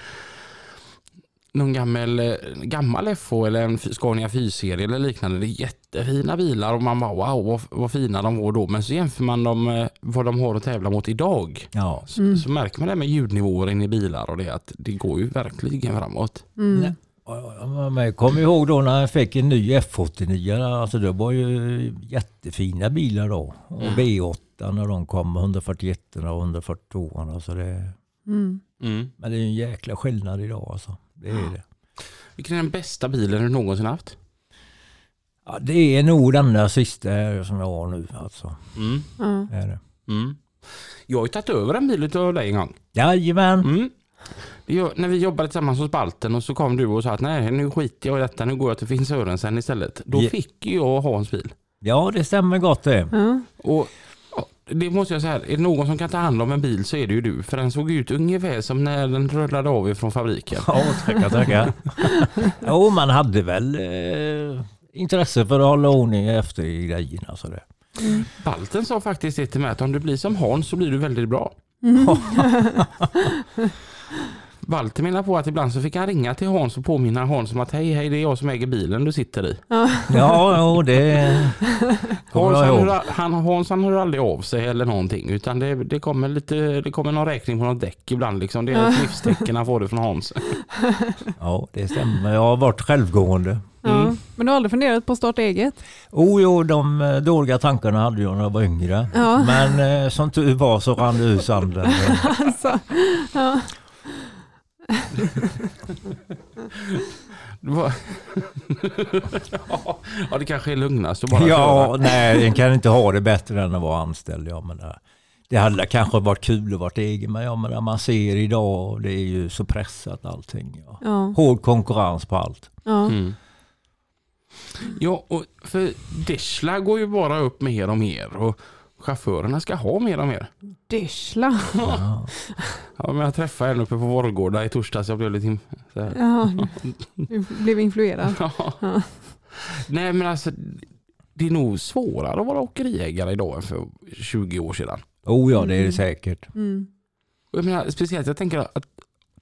någon gammal, eh, gammal FH eller en Scania 4-serie eller liknande. Det är jättefina bilar och man bara wow vad, vad fina de var då. Men så jämför man dem med vad de har att tävla mot idag. Ja. Så, Mm. så märker man det med ljudnivåer in i bilar och det att det går ju verkligen framåt. Mm. Nej. Men jag kommer ihåg då när jag fick en ny F89. Alltså det var ju jättefina bilar då. Och Mm. V8 när de kom, 141 och 142. Alltså det, Mm. Mm. men det är ju en jäkla skillnad idag alltså. Det är det. Vilken är den bästa bilen du någonsin haft? Ja, det är nog den där sista som jag har nu alltså. Mm. Ja. Det är det. Mm. Jag har ju tagit över en bil av dig en gång. Jajamän. Mm. När vi jobbade tillsammans hos Balten och så kom du och sa att nej nu skiter jag i detta, nu går jag till Finn Sörensen istället. Då Ja. fick ju jag Hans bil. Ja, det stämmer gott det. Och det måste jag säga, är det någon som kan ta hand om en bil så är det ju du. För den såg ut ungefär som när den rullade av ifrån fabriken. Ja, tackar, tackar. jo, man hade väl eh, intresse för att hålla ordning efter i grejerna. Alltså det. Balten sa faktiskt det till mig att om du blir som Hans så blir du väldigt bra. Mm. Walter menar på att ibland så fick han ringa till Hans och påminna Hans om att hej, hej, det är jag som äger bilen du sitter i. Ja, jo, det kommer Hans jag han, ihåg. hör, han, Hans han hör aldrig av sig eller någonting utan det, det, kommer lite, det kommer någon räkning på något däck ibland. Liksom. Det är ett livstecken han får det från Hans. Ja, det stämmer. Jag har varit självgående. Ja. Mm. Men du har aldrig funderat på att starta eget? Oh, jo, de eh, dåliga tankarna hade jag när jag var yngre. Ja. Men eh, som tur var så rann det ur sanden. Alltså, ja. Ja, det kanske är lugnast att bara Ja, köra. nej, en kan inte ha det bättre än att vara anställd. Ja, men det, det hade kanske varit kul att vara egen, men ja, men det man ser idag, det är ju så pressat allting. Ja. Ja. Hård konkurrens på allt. Ja. Mm. Ja, och för Deshla går ju bara upp mer och mer och chaufförerna ska ha mer och mer. Dyschla. Ja. Ja, men jag träffade en uppe på Vårgårda i torsdags. Jag blev lite... Så här. Ja, du blev influerad. Ja. Nej men alltså det är nog svårare att vara åkeriägare idag än för 20 år sedan. Oh ja, det är det säkert. Mm. Jag menar, speciellt jag tänker att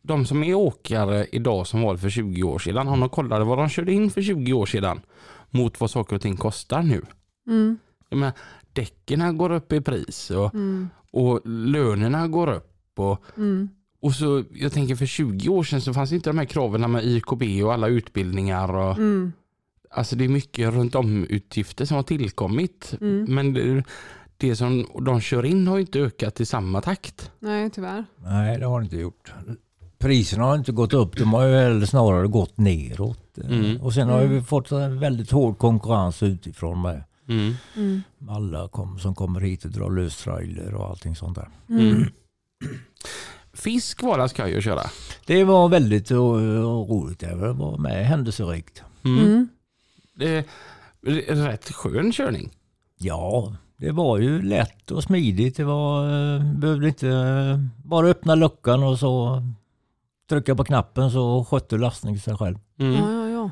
de som är åkare idag som var för 20 år sedan, om de kollade vad de körde in för 20 år sedan mot vad saker och ting kostar nu. Mm. Jag menar, däcken går upp i pris och, Mm. och lönerna går upp. Och, Mm. och så, jag tänker för 20 år sedan så fanns inte de här kraven med YKB och alla utbildningar. Och, Mm. Alltså det är mycket runt om utgifter som har tillkommit. Mm. Men det, det som de kör in har inte ökat i samma takt. Nej, tyvärr. Nej, det har det inte gjort. Priserna har inte gått upp, de har ju väl snarare gått neråt. Mm. Och sen har Mm. vi fått en väldigt hård konkurrens utifrån med Mm. Mm. alla kom, som kommer hit och drar lös trailer och allting sånt där. Mm. Fisk var det skoj att köra. Det var väldigt uh, roligt. Det var med händelserikt. Mm. Mm. Det är rätt skön körning. Ja, det var ju lätt och smidigt. Det var, uh, behövde inte uh, bara öppna luckan och så trycka på knappen så skötte lastningen sig själv. Mm. Ja, ja, ja.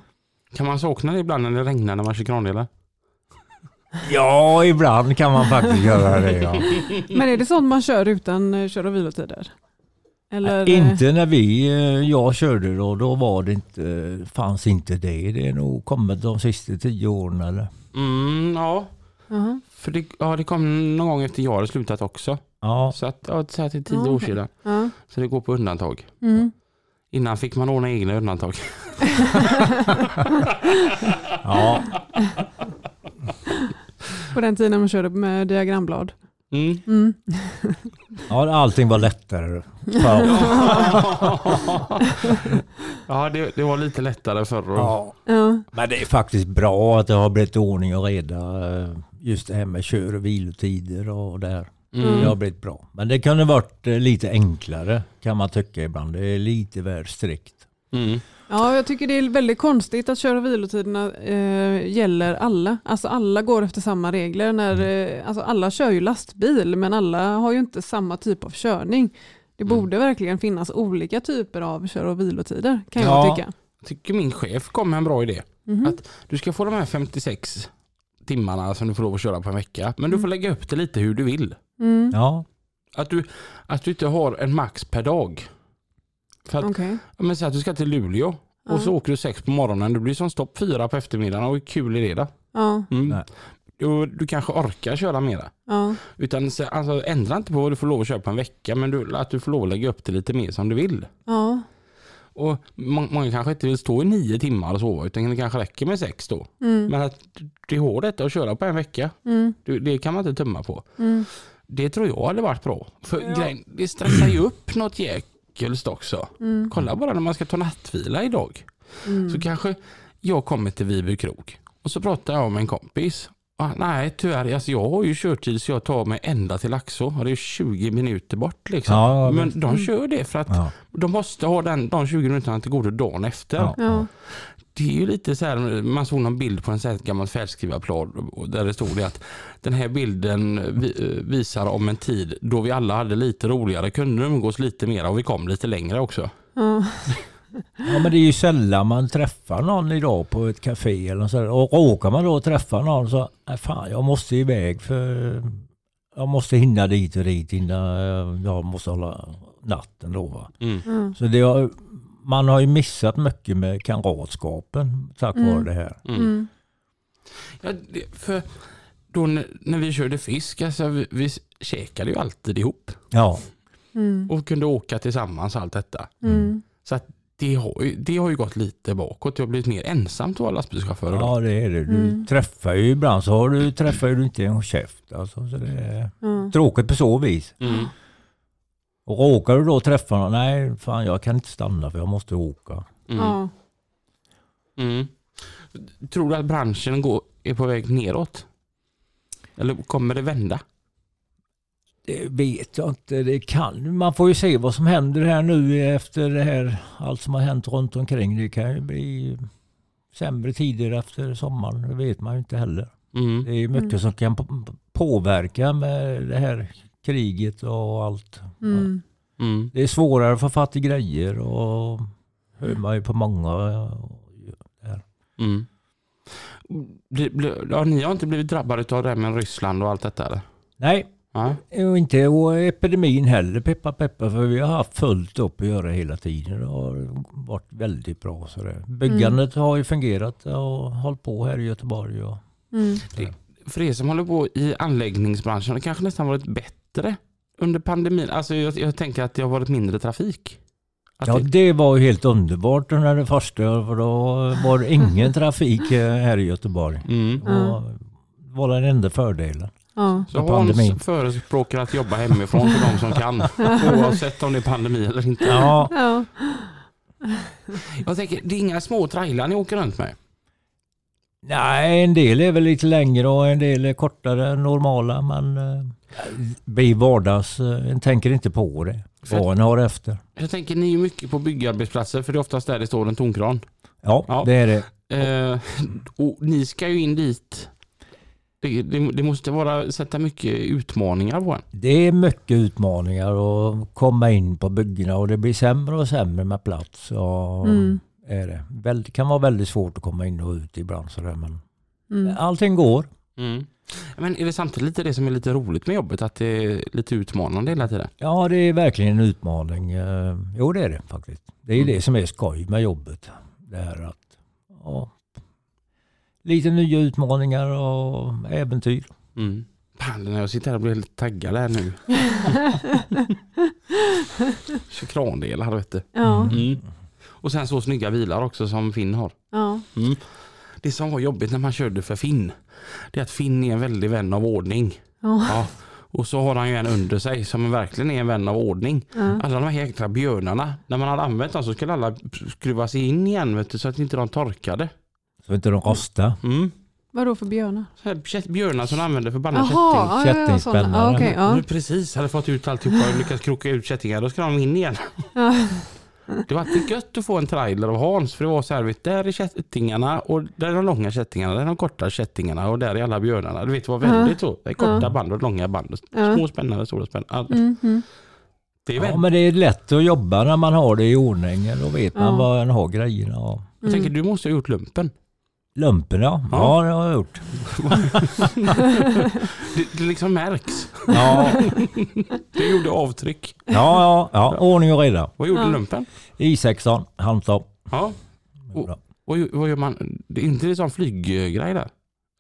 Kan man sakna det ibland när det regnar när man kör krandelar? Ja, ibland kan man faktiskt göra det. Ja. Men är det sånt man kör utan eh, kör och vilotider? Eller, eh, Inte när vi, eh, jag körde då, då var det inte, fanns inte det. Det är nog kommit de sista tio åren eller? Mm, ja, Jaha. för det, ja, det kom någon gång efter jag hade slutat också. Ja, Så att, ja, så här till tio Ja, år okej. sedan. Ja. Så det går på undantag. Mm. Innan fick man ordna egna undantag. ja. På den tiden man körde med diagramblad. Mm. Mm. ja allting var lättare. ja, det, det var lite lättare förr. Ja. Ja. Men det är faktiskt bra att det har blivit ordning och reda. eh, Just det här med kör och vilotider och där. Mm. Det har blivit bra. Men det kunde varit eh, lite enklare kan man tycka ibland. Det är lite väl strikt. Mm. Ja, jag tycker det är väldigt konstigt att kör och vilotiderna eh, gäller alla. Alltså alla går efter samma regler. När, eh, alltså alla kör ju lastbil men alla har ju inte samma typ av körning. Det Mm. borde verkligen finnas olika typer av kör och vilotider kan Ja. jag tycka. tycker min chef kom med en bra idé. Mhm. Att du ska få de här 56 timmarna som du får lov att köra på en vecka. Men du får lägga upp det lite hur du vill. Mm. Ja, Att du, att du inte har en max per dag. För att, ja, men säg att du ska till Luleå Ja. och så åker du sex på morgonen. Det blir som stopp fyra på eftermiddagen och hur kul är det då? Ja, Mm. Du, du kanske orkar köra mera. ja, Utan så- alltså, ändra inte på vad du får lov att köra på en vecka men du, att du får lov att lägga upp det lite mer som du vill. ja. Och må- många kanske inte vill stå i nio timmar och sova utan det kanske räcker med sex då. Mm. Men att du har detta att köra på en vecka, Mm. du, det kan man inte tumma på. Mm. Det tror jag hade varit bra. För grejen, det stressar ju upp något jäkelst också. Mm. Kolla bara när man ska ta nattvila idag. Mm. Så kanske jag kommer till Viby krog och så pratar jag med en kompis. Ah, nej tyvärr, alltså jag har ju körtid så jag tar mig ända till Laxå och det är 20 minuter bort. Liksom. Ja, Men de kör det för att ja. de måste ha den, de 20 minuterna till godo dagen efter. Ja. Det är ju lite så här, man såg någon bild på en sån här gammal färgskrivarblad och där det stod det att den här bilden vi- visar om en tid då vi alla hade lite roligare, kunde umgås lite mer och vi kom lite längre också. Ja. ja, men det är ju sällan man träffar någon idag på ett café eller så. Och råkar man då träffa någon så, nej fan jag måste iväg för jag måste hinna dit och dit innan jag måste hålla natten då. Va? Mm. Mm. Så det har, man har ju missat mycket med kamratskapen tack Mm. vare det här. Mm. Mm. Ja, det, för då när, när vi körde fisk, alltså, vi, vi käkade ju alltid ihop Ja, Mm. och kunde åka tillsammans allt detta. Mm. Så att det, har ju, det har ju gått lite bakåt. Det har blivit mer ensamt att vara lastbilschaufför ja det är det. Du Mm. träffar ju ibland så har du, träffar du inte en käft. Alltså, så det är Ja. tråkigt på så vis. Mm. Och råkar du då träffa någon, nej fan jag kan inte stanna för jag måste åka. Mm. Ja. Mm. Tror du att branschen går, är på väg neråt? Eller kommer det vända? Det vet jag inte. Det kan, man får ju se vad som händer här nu efter det här, allt som har hänt runt omkring. Det kan ju bli sämre tider efter sommaren. Det vet man ju inte heller. Mm. Det är mycket Mm. som kan på- påverka med det här kriget och allt. Mm. Mm. Det är svårare att få fatt i grejer och hör man ju på många. Mm. Bli, bli, ja, ni har inte blivit drabbade av det här med Ryssland och allt detta eller? Nej, Ja. och inte och epidemin heller, peppa peppa, för vi har haft fullt upp att göra hela tiden. Det har varit väldigt bra. Så det. Byggandet har ju fungerat och hållit på här i Göteborg. Och, Mm. För er som håller på i anläggningsbranschen, det kanske nästan varit bättre under pandemin. Alltså jag, jag tänker att det har varit mindre trafik. Att ja, det, det var ju helt underbart den här första, för då var det ingen trafik eh, här i Göteborg. mm. Och det var den enda fördelen. Ja. Så. Hans förespråkar att jobba hemifrån för de som kan. Oavsett om det är pandemi eller inte. Ja, Ja. Jag tänker, det är inga små trailrar ni åker runt med. Nej, en del är väl lite längre och en del är kortare än normala. Men eh, vi vardags, eh, en tänker inte på det. Vad en har efter. Jag tänker, ni är mycket på byggarbetsplatser för det är oftast där det står en tomkran. Ja, Ja. det är det. Eh, och ni ska ju in dit. Det, det, det måste vara, sätta mycket utmaningar på en. Det är mycket utmaningar att komma in på byggena och det blir sämre och sämre med plats. Och Mm. Är det. Väl- Det kan vara väldigt svårt att komma in och ut ibland. Sådär, men Mm. allting går. Mm. Men är det samtidigt lite det som är lite roligt med jobbet? Att det är lite utmanande hela tiden? Ja, det är verkligen en utmaning. Eh, Jo, det är det faktiskt. Det är ju Mm. det som är skoj med jobbet. Det här att, ja, lite nya utmaningar och äventyr. Mm. Fan, när jag sitter här och blir lite taggad här nu. Kör krandelar vet du. Ja. Mm. Och sen så snygga bilar också som Finn har. Ja. Mm. Det som var jobbigt när man körde för Finn, det är att Finn är en väldig vän av ordning. Ja. Ja. Och så har han ju en under sig som verkligen är en vän av ordning. Ja. Alla de här jäkla björnarna, när man hade använt dem så skulle alla skruva sig in igen vet du, så att inte de torkade. Så inte de rostar. Mm. Vadå för björnar? Björnar som de använde för Jaha, kätting. ja, ja, ja, sådana. Kättingspännare. Ja, okej, ja. Nu precis hade fått ut alltihopa och lyckats kroka ut kättingar, då ska de in igen. Ja. Det var alltid gött att få en trailer av Hans för det var så här, vet, där är kättingarna och där är de långa kättingarna, där är de korta kättingarna och där är alla björnarna. Du vet det var väldigt så. Det är korta Ja. band och långa band. Ja. Små spännande, stora spännande. Mm, mm. Det är Ja, men det är lätt att jobba när man har det i ordning. Då vet man Ja. var man har grejerna. Och Jag tänker du måste ha gjort lumpen. Lumpen ja. Ja. ja, det har jag gjort. Det, det liksom märks. Ja, Det gjorde avtryck. ja, ja, ja. ordning och reda. Vad gjorde Ja. lumpen? I16, Halmstad. Ja. Och- Vad, vad gör man? Det är inte det som flyggrej där?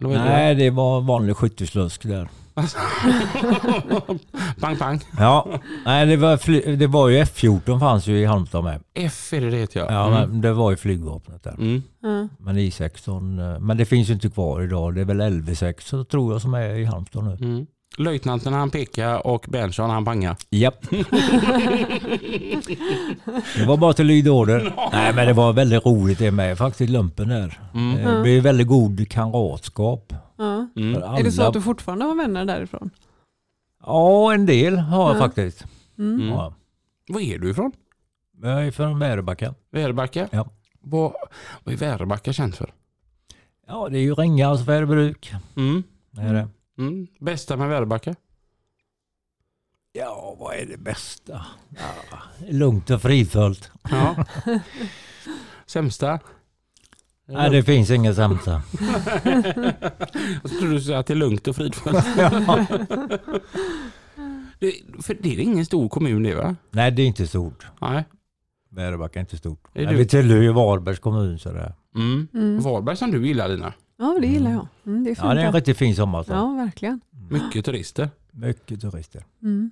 Nej, det var vanlig skytteslusk där. pang pang. Ja, nej det var, fly- det var ju F14 fanns ju i Halmstad med. F är det det heter jag. Ja, Mm. men det var ju flygvapnet där. Mm. Ja. Men I16, eh, men det finns ju inte kvar idag. Det är väl LV6 så tror jag som är i Halmstad nu. Mm. Löjtnanten han pekar och Berntsson han pangar. Japp. det var bara till lyda order. Nej men det var väldigt roligt det med faktiskt lumpen där. Mm. Det blev väldigt god kamratskap. Ja. Mm. Är det så att du fortfarande har vänner därifrån? Ja, en del har jag Ja. faktiskt. Mm. Mm. Ja. Var är du ifrån? Jag är från Väröbacka. Väröbacka? Ja. Vad, vad är Väröbacka känt för? Ja, det är ju Ringhals färgbruk. Mm. Det är det. Mm. Bästa med Väröbacka? Ja, vad är det bästa? Ja, lugnt och fridfullt. Ja. Sämsta? Nej, det finns inget sämsta. Jag trodde du skulle säga att det är lugnt och fridfullt. Det, för det är ingen stor kommun det va? Nej, det är inte stort. Nej. Väröbacka är inte stort. Är Men du- vi tillhör ju Varbergs kommun sådär. Mm. Mm. Varberg som du gillar Lina. Ja, det gillar jag. Mm, det är fint Ja, det är en där. riktigt fin sommarstad. Ja, verkligen. Mycket turister. Mycket turister. Mm.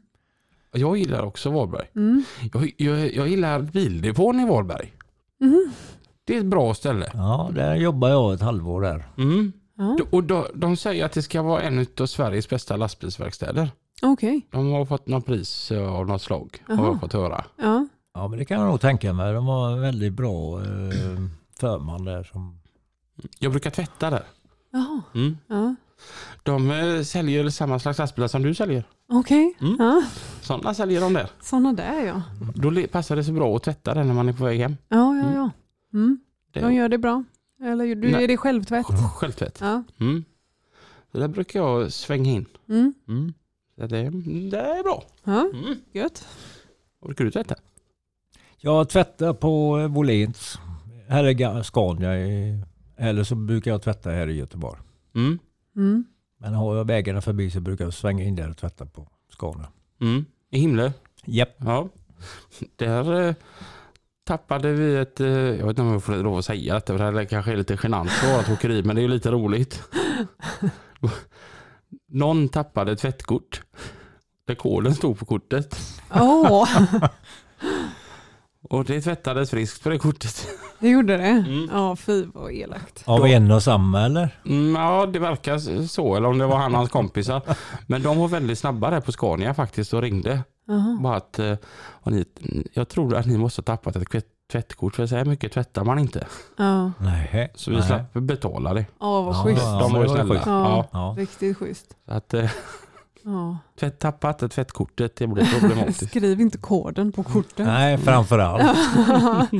Jag gillar också Varberg. Mm. Jag, jag, jag gillar bildepån i Varberg. Mhm. Det är ett bra ställe. Ja, där jobbar jag ett halvår där. Mm. Ja, Och de, de säger att det ska vara en av Sveriges bästa lastbilsverkstäder. okej. De har fått något pris av något slag, har jag fått höra. Ja. Ja, men det kan jag nog tänka mig. De har en väldigt bra eh, förman där. Som... Jag brukar tvätta där. Jaha. Mm. Ja. De eh, säljer samma slags lastbilar som du säljer. Okej. Mm. Ja. Sådana säljer de där. Sådana där ja. Då le- passar det så bra att tvätta den när man är på väg hem. Ja, ja, ja. Mm. Det De gör det bra. Eller du Nej. är det självtvätt? Självtvätt. Ja. Mm. Så där brukar jag svänga in. Mm. Mm. Det, det är bra. Ja, Mm. gött. Orkar du tvätta? Jag tvättar på Volens. Här är Scania. Eller så brukar jag tvätta här i Göteborg. Mm. Mm. Men har jag vägarna förbi så brukar jag svänga in där och tvätta på Scania. Mm. I himlen? Japp. Ja. Där tappade vi ett, eh, jag vet inte om jag får lov att säga detta, för det här kanske är lite genant för vårt åkeri, men det är ju lite roligt. Någon tappade ett tvättkort. Där koden stod på kortet. Åh, Och det tvättades friskt på det kortet. det gjorde det? Mm. Ja, fy vad elakt. Av en och samma eller? Mm, ja, det verkar så, eller om det var han och hans kompisar. Men de var väldigt snabba där på Scania faktiskt och ringde. Jaha. Bara att, eh, och ni, jag tror att ni måste ha tappat ett tvättkort, för så här mycket tvättar man inte. Ja, Nej. Så vi släpper betala det. ja vad Ja, schysst. ja. de var ju snälla. Ja. Ja. Riktigt schysst. Så att, eh, Ja. tvätt, tappat ett tvättkortet, det blir problematiskt. Skriv inte koden på kortet. Nej, framför allt.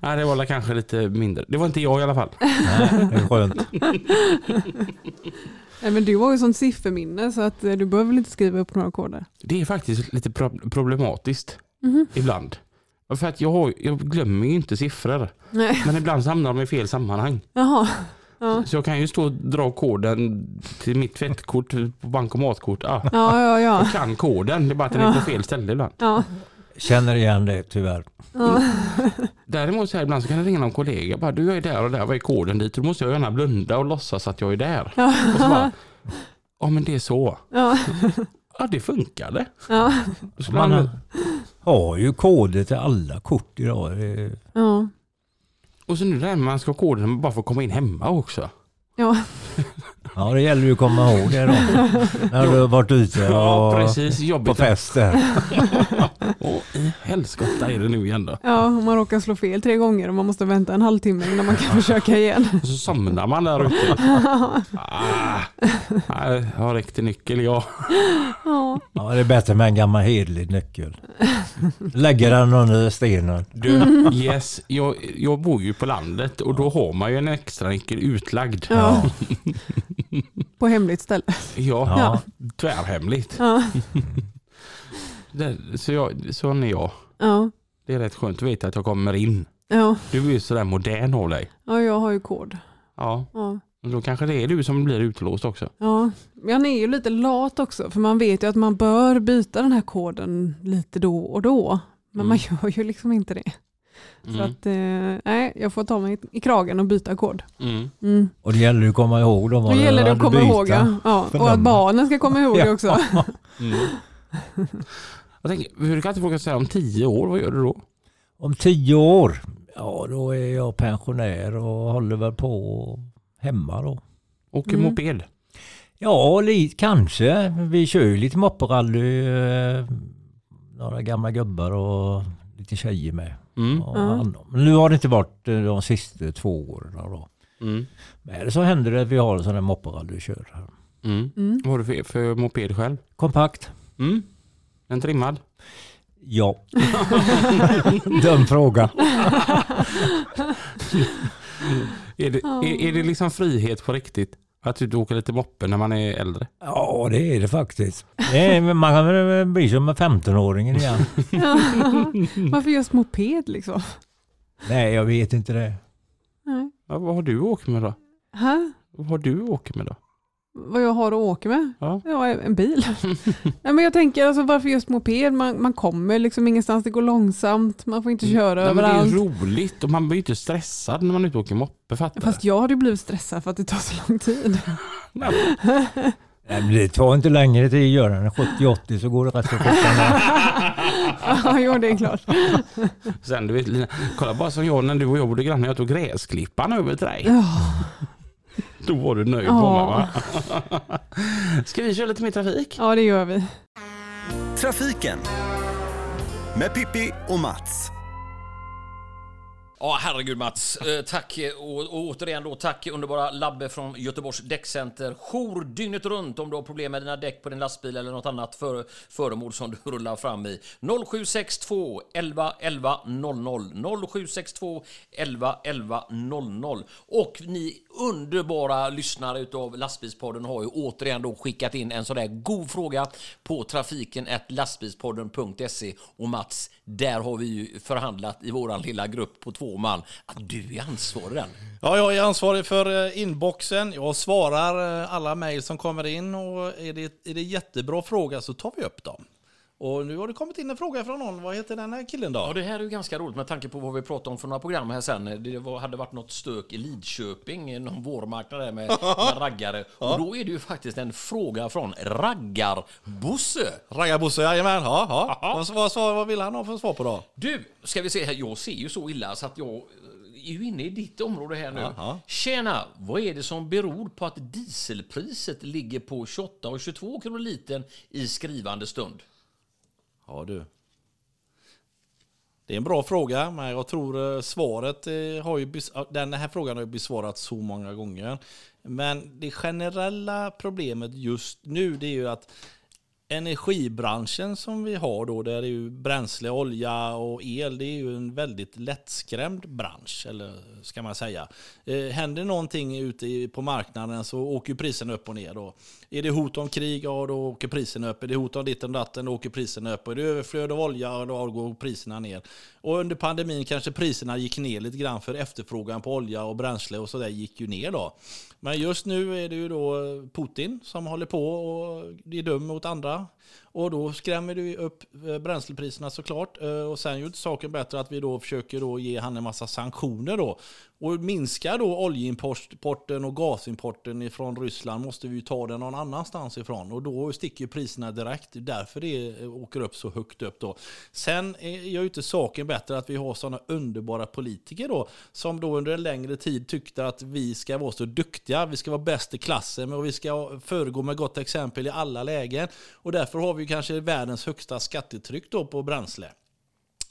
Nej, det var kanske lite mindre. Det var inte jag i alla fall. Nej, det är skönt. Nej, men du har ju sånt sifferminne så att eh, du behöver väl inte skriva upp några koder. Det är faktiskt lite pro- problematiskt Mhm. ibland. För att jag, har, jag glömmer ju inte siffror. Nej, Men ibland hamnar de i fel sammanhang. jaha. Ja. Så jag kan ju stå och dra koden till mitt tvättkort på bankomatkort. Ah, Ja, ja, ja. jag kan koden, det är bara att den är på fel ställe ibland. ja. Känner igen det tyvärr. ja. Däremot så här, ibland så kan det ringa någon kollega. Bara, du jag är där och där, vad är koden dit? Då måste jag gärna blunda och låtsas att jag är där. Ja. Och så bara, ja men det är så. Ja. Ja det funkade. Ja. Man han, har ju koder till alla kort idag. Ja. Och så nu det att man ska ha koden bara för att komma in hemma också. Ja. Ja, det gäller ju att komma ihåg det då. När du har varit ute Ja och precis, på jobbigt. Och i helskotta är det nu igen då. ja, om man råkar slå fel tre gånger och man måste vänta en halvtimme innan man kan försöka igen. Och så somnar man där ute. Ah, jag har riktig nyckel jag. Ja. Ja, det är bättre med en gammal hederlig nyckel. Lägger den under stenen. Du, yes, jag, jag bor ju på landet och då har man ju en extra nyckel utlagd. Ja. På hemligt ställe. Ja, Ja. tvärhemligt. Ja. Det, så, jag, så är jag. Ja. Det är rätt skönt att veta att jag kommer in. Ja. Du är ju sådär modern av dig. ja, jag har ju kod. Ja, Ja. och då kanske det är du som blir utlåst också. Ja, jag är ju lite lat också för man vet ju att man bör byta den här koden lite då och då. Men man gör ju liksom inte det. Så Mm. att, eh, nej, jag får ta mig i kragen och byta kod. Mm. Mm. Och det gäller att komma ihåg dem. Då du gäller det att komma ihåg, ja. ja. och att barnen ska komma ihåg det också. Mm. Jag tänker, hur kan inte folk säga om tio år, vad gör du då? Om tio år, ja då är jag pensionär och håller väl på hemma då. Åker Mm. moped? Ja, li, kanske. Vi kör ju lite mopperally. Eh, några gamla gubbar och lite tjejer med. Mm. Och Ja. nu har det inte varit eh, de sista två åren. Då. Mm. Men så händer det att vi har en sån här mopperally och kör. här. Mm. Mm. Vad har du för, för moped själv? Kompakt? Mm. En trimmad? Ja. Dum fråga. Är det, är, är det liksom frihet på riktigt? Att du åker lite moppe när man är äldre? Ja, det är det faktiskt. Det är, man kan väl bli som en 15-åringen igen. Varför just moped liksom? Nej, jag vet inte det. Nej. Ja, vad har du åkt med då? Hä? Vad har du åkt med då? Vad jag har att åka med. Ja. Ja, en bil. Nej, men jag tänker alltså, varför just moped? Man, man kommer liksom ingenstans, det går långsamt, man får inte köra Nej, men det är överallt. roligt och man blir inte stressad när man är ute och åker moppe. Fattar Fast jag hade ju blivit stressad för att det tar så lång tid. Nej, men det tar inte längre tid att göra den. 70-80 så går det rätt så fort. ja, jo, det är klart. Sen du vet Lina, kolla bara som jag när du och jag bodde grannar, jag tog gräsklippan över till dig. Ja, Då var du nöjd på Ja. mig va? Ska vi köra lite mer trafik? ja, det gör vi. Trafiken med Pippi och Mats. Ja, herregud Mats. Eh, tack eh, och, och återigen då tack underbara Labbe från Göteborgs Däckcenter. Jour dygnet runt om du har problem med dina däck på din lastbil eller något annat för, föremål som du rullar fram i. 0762 11 11 00 0762 11 11 00 och ni underbara lyssnare utav Lastbilspodden har ju återigen då skickat in en sån där god fråga på trafiken lastbilspodden.se och Mats, där har vi ju förhandlat i våran lilla grupp på två man att du är ansvarig den. Ja, jag är ansvarig för eh, inboxen. Jag svarar eh, alla mejl som kommer in och är det, är det jättebra fråga så tar vi upp dem. Och nu har det kommit in en fråga från någon. Vad heter den här killen då? Ja, det här är ju ganska roligt med tanke på vad vi pratade om för några program här sen. Det var, hade varit något stök i Lidköping, någon vårmarknad där med, med raggare. Och då är det ju faktiskt en fråga från Raggar-Bosse. Raggarbosse, jajamän. Ja, ja. Vad, vad, vad, vad vill han ha för svar på då? Du, ska vi se här. Jag ser ju så illa så att jag är ju inne i ditt område här nu. Jaha. Tjena! Vad är det som beror på att dieselpriset ligger på 28 och 22 kronor litern i skrivande stund? Ja du. Det är en bra fråga, men jag tror eh, svaret eh, har ju... Den här frågan har ju besvarats så många gånger. Men det generella problemet just nu det är ju att energibranschen som vi har då, där är ju bränsle, olja och el, det är ju en väldigt lättskrämd bransch, eller ska man säga. Eh, händer någonting ute på marknaden så åker priserna upp och ner. Då. Är det hot om krig, ja då åker priserna upp. Är det hot om ditten och datten, då åker priserna upp. Är det överflöd av olja, ja, då går priserna ner. Och under pandemin kanske priserna gick ner lite grann för efterfrågan på olja och bränsle och sådär gick ju ner då. Men just nu är det ju då Putin som håller på och är dum mot andra. Och då skrämmer du upp eh, bränslepriserna såklart. Eh, och sen gjort saken bättre att vi då försöker då ge han en massa sanktioner då. Och minska då oljeimporten och gasimporten från Ryssland måste vi ju ta den någon annanstans ifrån. Och då sticker ju priserna direkt. Det är därför det eh, åker upp så högt upp då. Sen gör ju inte saken bättre att vi har sådana underbara politiker då. Som då under en längre tid tyckte att vi ska vara så duktiga. Vi ska vara bäst i klassen och vi ska föregå med gott exempel i alla lägen. Och därför har vi ju kanske världens högsta skattetryck då på bränsle.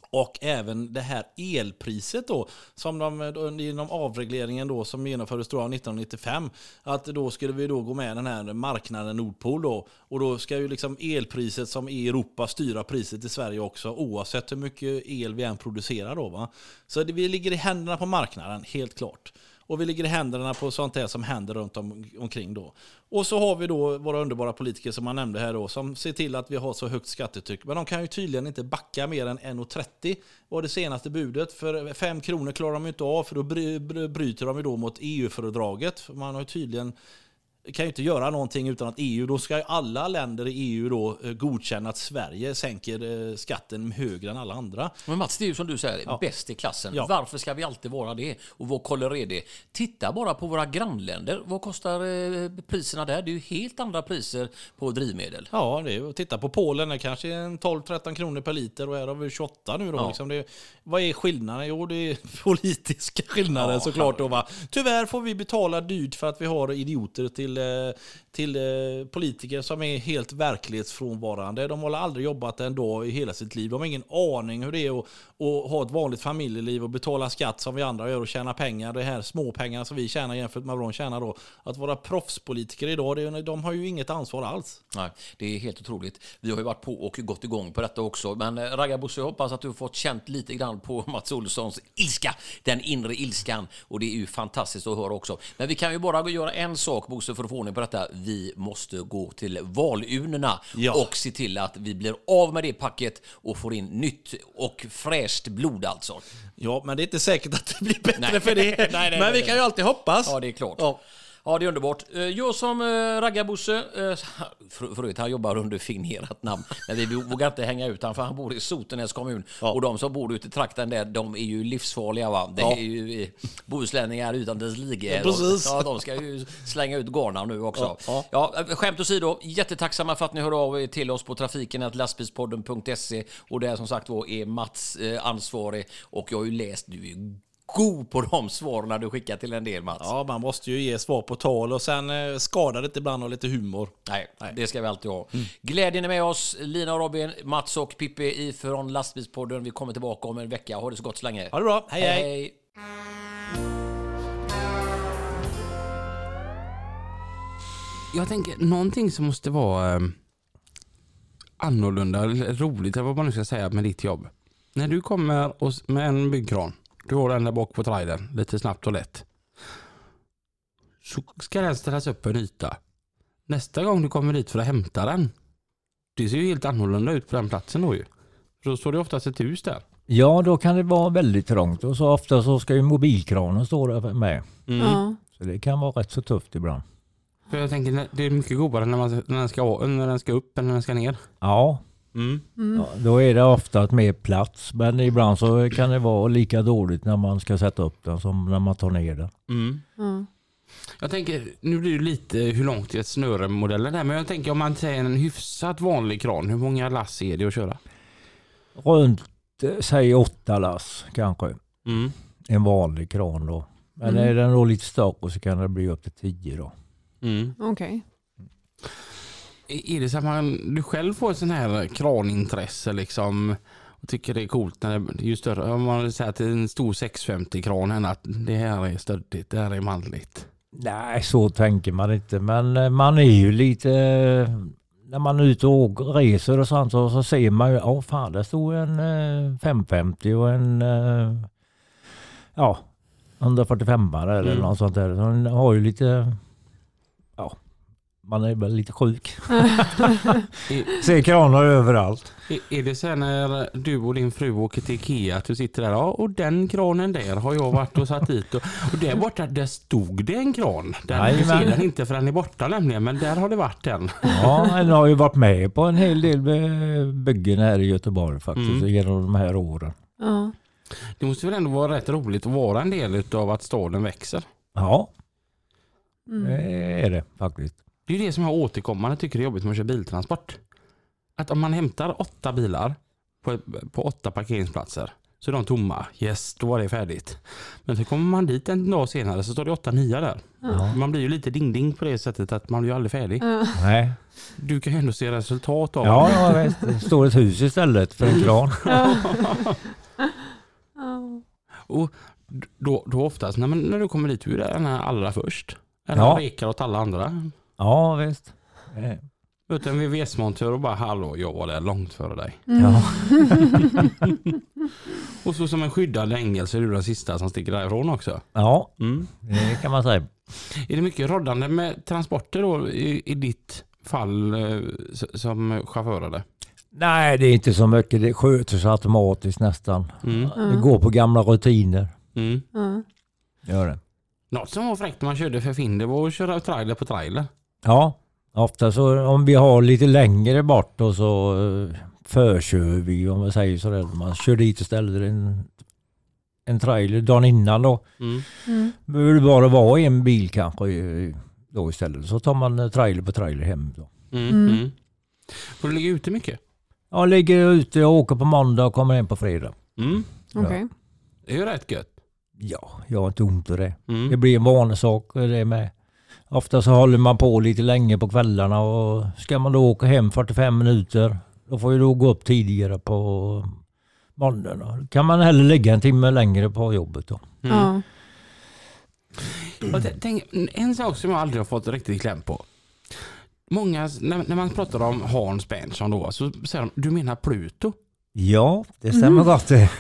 Och även det här elpriset då, som de genom inom avregleringen då som genomfördes då 1995, att då skulle vi då gå med i den här marknaden Nordpol då. Och då ska ju liksom elpriset som är i Europa styra priset i Sverige också, oavsett hur mycket el vi än producerar då. Va? Så det, vi ligger i händerna på marknaden, helt klart. Och vi ligger i händerna på sånt här som händer runt om, omkring då. Och så har vi då våra underbara politiker som man nämnde här då, som ser till att vi har så högt skattetryck. Men de kan ju tydligen inte backa mer än 1,30 var det senaste budet. För 5 kronor klarar de inte av, för då bryter de ju då mot EU-fördraget. Man har ju tydligen kan ju inte göra någonting utan att EU, då ska ju alla länder i EU då eh, godkänna att Sverige sänker eh, skatten högre än alla andra. Men Mats, det är ju som du säger, Ja. bäst i klassen. Ja. Varför ska vi alltid vara det? Och vad koller är det? Titta bara på våra grannländer. Vad kostar eh, priserna där? Det är ju helt andra priser på drivmedel. Ja, det är, titta på Polen, det kanske är en 12-13 kronor per liter och här har vi 28 nu då. Ja. Liksom det, vad är skillnaden? Jo, det är politiska skillnader Ja. såklart. Då, va? Tyvärr får vi betala dyrt för att vi har idioter till, till eh, eh, politiker som är helt verklighetsfrånvarande. De har aldrig jobbat en dag i hela sitt liv. De har ingen aning hur det är att, att ha ett vanligt familjeliv och betala skatt som vi andra gör och tjäna pengar. Det här småpengarna som vi tjänar jämfört med vad de tjänar då. Att vara proffspolitiker idag, det, de har ju inget ansvar alls. Nej, det är helt otroligt. Vi har ju varit på och gått igång på detta också. Men eh, Raggarbosse, jag hoppas att du har fått känt lite grann på Mats Olssons ilska. Den inre ilskan. Och det är ju fantastiskt att höra också. Men vi kan ju bara göra en sak, Bosse, för att få ordning på detta. Vi måste gå till valurnorna Ja. och se till att vi blir av med det packet och får in nytt och fräscht blod alltså. Ja, men det är inte säkert att det blir bättre Nej. för det. Nej, nej, men vi kan ju alltid hoppas. Ja, det är klart. Ja. Ja, det är underbart. Eh, Jag som eh, raggarbosse, eh, för, för övrigt han jobbar under fingerat namn, men vi vågar inte hänga ut honom för han bor i Sotenäs kommun. Och de som bor ute i trakten där, de är ju livsfarliga va. Det är ju bohuslänningar utan dess like. Ja, precis. Ja, de ska ju slänga ut garnar nu också. Ja, Ja, eh, skämt åsido, jättetacksamma för att ni hör av er till oss på trafiken lastbilspodden.se och där som sagt var är Mats ansvarig och jag har ju läst, du är god på de svaren du skickar till en del Mats. Ja, man måste ju ge svar på tal och sen eh, skadar det ibland och lite humor. Nej, det ska vi alltid ha. Glädjen är med oss. Lina och Robin, Mats och Pippi ifrån Lastbilspodden. Vi kommer tillbaka om en vecka. Ha det så gott så länge. Ha det bra, hej hej! hej. Jag tänker någonting som måste vara eh, annorlunda, roligt eller vad man nu ska säga med ditt jobb. När du kommer och, med en byggkran, du har den där bak på trailern, lite snabbt och lätt. Så ska den ställas upp på en yta. Nästa gång du kommer dit för att hämta den, det ser ju helt annorlunda ut på den platsen då ju. För då står det oftast ett hus där. Ja, då kan det vara väldigt trångt och så ofta så ska ju mobilkranen stå där med. Ja. Så det kan vara rätt så tufft ibland. För jag tänker det är mycket godare när, man, när, den ska, när den ska upp än när den ska ner. Ja, Mm. ja, då är det ofta mer plats. Men ibland så kan det vara lika dåligt när man ska sätta upp den som när man tar ner den. Mm. Ja. Jag tänker, nu blir det lite hur långt är ett snöre-modellen där, men jag tänker om man säger en hyfsat vanlig kran, hur många lass är det att köra? Runt, eh, säg åtta lass kanske. Mm. En vanlig kran då. Men Mm. är den då lite större så kan det bli upp till tio då. Mm. Okej. Är är det så att man, du själv får ett sån här kranintresse liksom och tycker det är coolt när det, ju större, om man säger att det är en stor 650 kran att det här är stöddigt, det här är manligt. Nej, så tänker man inte. Men eh, man är ju lite... eh, När man är ute och reser och sånt så, så ser man ju, ja fan där stod en eh, 550 och en eh, ja, 145 eller Mm. något sånt där. Så den har ju lite, ja, man är väl lite sjuk. Ser kranar överallt. är- är det så när du och din fru åker till Ikea att du sitter där, ja och den kranen där har jag varit och satt dit och, och där borta där stod det en kran. Den, du ser Jajamän. den inte för den är borta nämligen men där har det varit en. Ja, den har ju varit med på en hel del byggen här i Göteborg faktiskt Mm. genom de här åren. Ja. Det måste väl ändå vara rätt roligt att vara en del av att staden växer. Ja, Mm. det är det faktiskt. Det är ju det som jag återkommande tycker är jobbigt med att köra biltransport. Att om man hämtar åtta bilar på, på åtta parkeringsplatser så är de tomma. Yes, då var det färdigt. Men så kommer man dit en dag senare så står det åtta nya där. Ja. Man blir ju lite ding-ding på det sättet att man blir ju aldrig färdig. Ja. Nej. Du kan ju ändå se resultat av Ja, det. ja det står ett hus istället för en kran. Ja. Ja. Och då, då oftast när, man, när du kommer dit, du är den här allra först. Eller Ja. rekar åt alla andra. Ja, visst. Eh, Möter en VVS-montör och bara hallå, jag var där långt före dig. Ja. Och så som en skyddad ängel så är du den sista som sticker därifrån också. ja, Mm. det kan man säga. Är det mycket roddande med transporter då i, i ditt fall eh, som chaufför eller? Nej, det är inte så mycket. Det sköter sig automatiskt nästan. Mm. Det går på gamla rutiner. Mm. Ja. Gör det. Något som var fräckt när man körde för Finn det var att köra trailer på trailer. Ja, ofta så om vi har lite längre bort och så eh, förkör vi om man säger så. Där. Man kör dit och ställer en, en trailer dagen innan då. Mm. Mm. Behöver det bara vara en bil kanske eh, då istället. Så tar man eh, trailer på trailer hem då. Mm. Mm. Mm. Får du ligga ute mycket? Jag ligger ute och åker på måndag och kommer hem på fredag. Mm. Okej. Det är ju rätt gött. Ja, jag har inte ont i det. Mm. Det blir en vanesak det med. Ofta så håller man på lite länge på kvällarna och ska man då åka hem 45 minuter då får ju då gå upp tidigare på måndagen. Då kan man hellre ligga en timme längre på jobbet då. Mm. T- tänk, en sak som jag aldrig har fått riktigt kläm på. Många, när, när man pratar om Hans Berntsson då, så säger de, du menar Pluto? Ja, det stämmer gott det.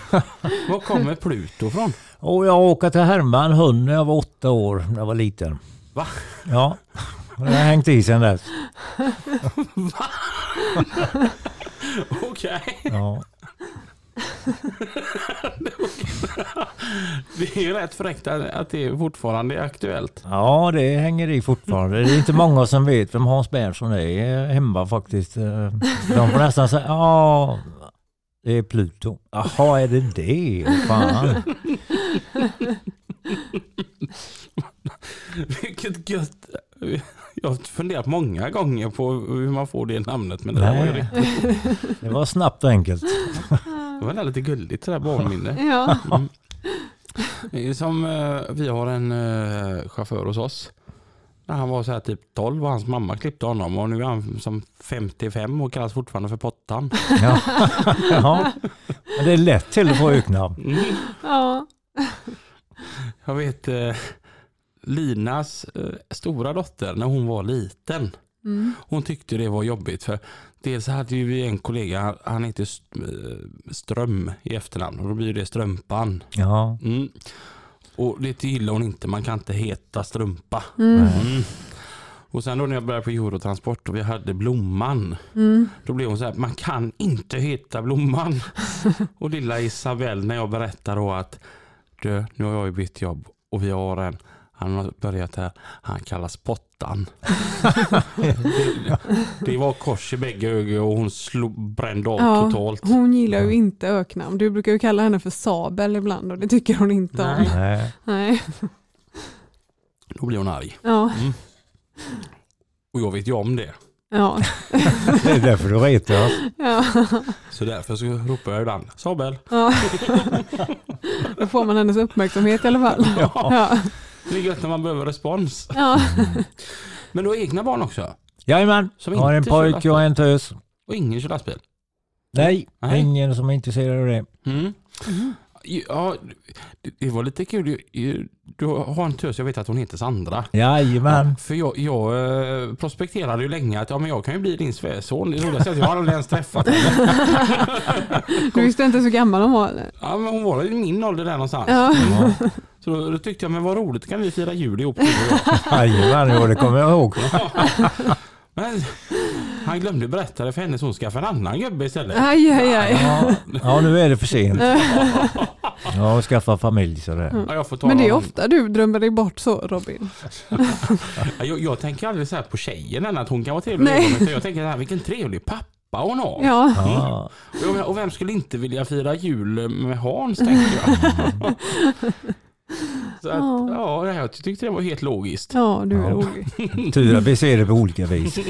Var kommer Pluto från? Och jag åkte till härma en hund när jag var åtta år, när jag var liten. Va? Ja, det har hängt i sedan dess. Okej. Ja. Det är ju rätt fräckt att det fortfarande är aktuellt. Ja, det hänger i fortfarande. Det är inte många som vet vem Hans Berntsson är hemma faktiskt. De får nästan säga ja, det är Pluto. Jaha, är det det? Fan. Vilket gött. Jag har funderat många gånger på hur man får det namnet. Men det där var ju Nej. riktigt- Det var snabbt och enkelt. det var lite gulligt sådär barnminne. Ja. Det är som eh, vi har en eh, chaufför hos oss. När han var så här typ 12 och hans mamma klippte honom och nu är han som 55 och kallas fortfarande för Pottan. Ja. ja. Men det är lätt till att få öknamn. Mm. ja. Jag vet eh, Linas eh, stora dotter när hon var liten. Mm. Hon tyckte det var jobbigt för dels hade vi en kollega, han- heter eh, Ström i efternamn och då blir det Strömpan. Ja. Mm. Och det gillar hon inte, man kan inte heta Strumpa. Mm. Mm. Och sen då när jag började på Eurotransport och vi hade Blomman. Mm. Då blev hon så här, man kan inte heta Blomman. och lilla Isabelle när jag berättar då att du, nu har jag ju bytt jobb och vi har en, han har börjat här, han kallas Pottan. det, det var kors i bägge ögon och hon slog, brände av Ja, totalt. Hon gillar ju inte öknamn. Du brukar ju kalla henne för Sabel ibland och det tycker hon inte om. Nej. Nej. Då blir hon arg. Ja. Och jag vet ju om det. Ja. Det är därför du retas. Ja. Så därför så ropar jag ibland Sabel. ja. Då får man hennes uppmärksamhet i alla fall. Ja. Det är gött när man behöver respons. Ja. Men du har egna barn också? Jajamän. Som Jag har en pojke och en tös. Och ingen kör lastbil? Nej, Nej. ingen som är intresserad av det. Mm. Ja, det, var lite kul. Du har en tös, jag vet att hon heter Sandra. Jajamän. För jag, jag eh, prospekterade ju länge att ja, men jag kan ju bli din svärson. Det roligaste är att jag har aldrig ens träffat henne. Du visste inte så gammal hon var eller? Ja, men hon var i min ålder där någonstans. Ja. Så då, då tyckte jag, men vad roligt, kan vi fira jul ihop. Jajamän, jo, det kommer jag ihåg. Men han glömde berätta det för henne så hon skaffade en annan gubbe istället. Aj, aj, aj. Ja, ja, nu är det för sent. Ja, och skaffa familj sådär. Ja, jag får ta Men det är ofta du drömmer dig bort så Robin. Ja, Jag, jag tänker aldrig så här på tjejen än att hon kan vara trevlig. Nej. Jag tänker så här, vilken trevlig pappa hon har. Ja. Ja, Och- Och vem skulle inte vilja fira jul med Hans tänker jag. Så att, Ja. ja, jag tyckte det var helt logiskt. Ja, du är Ja. rolig. tur att vi ser det på olika vis.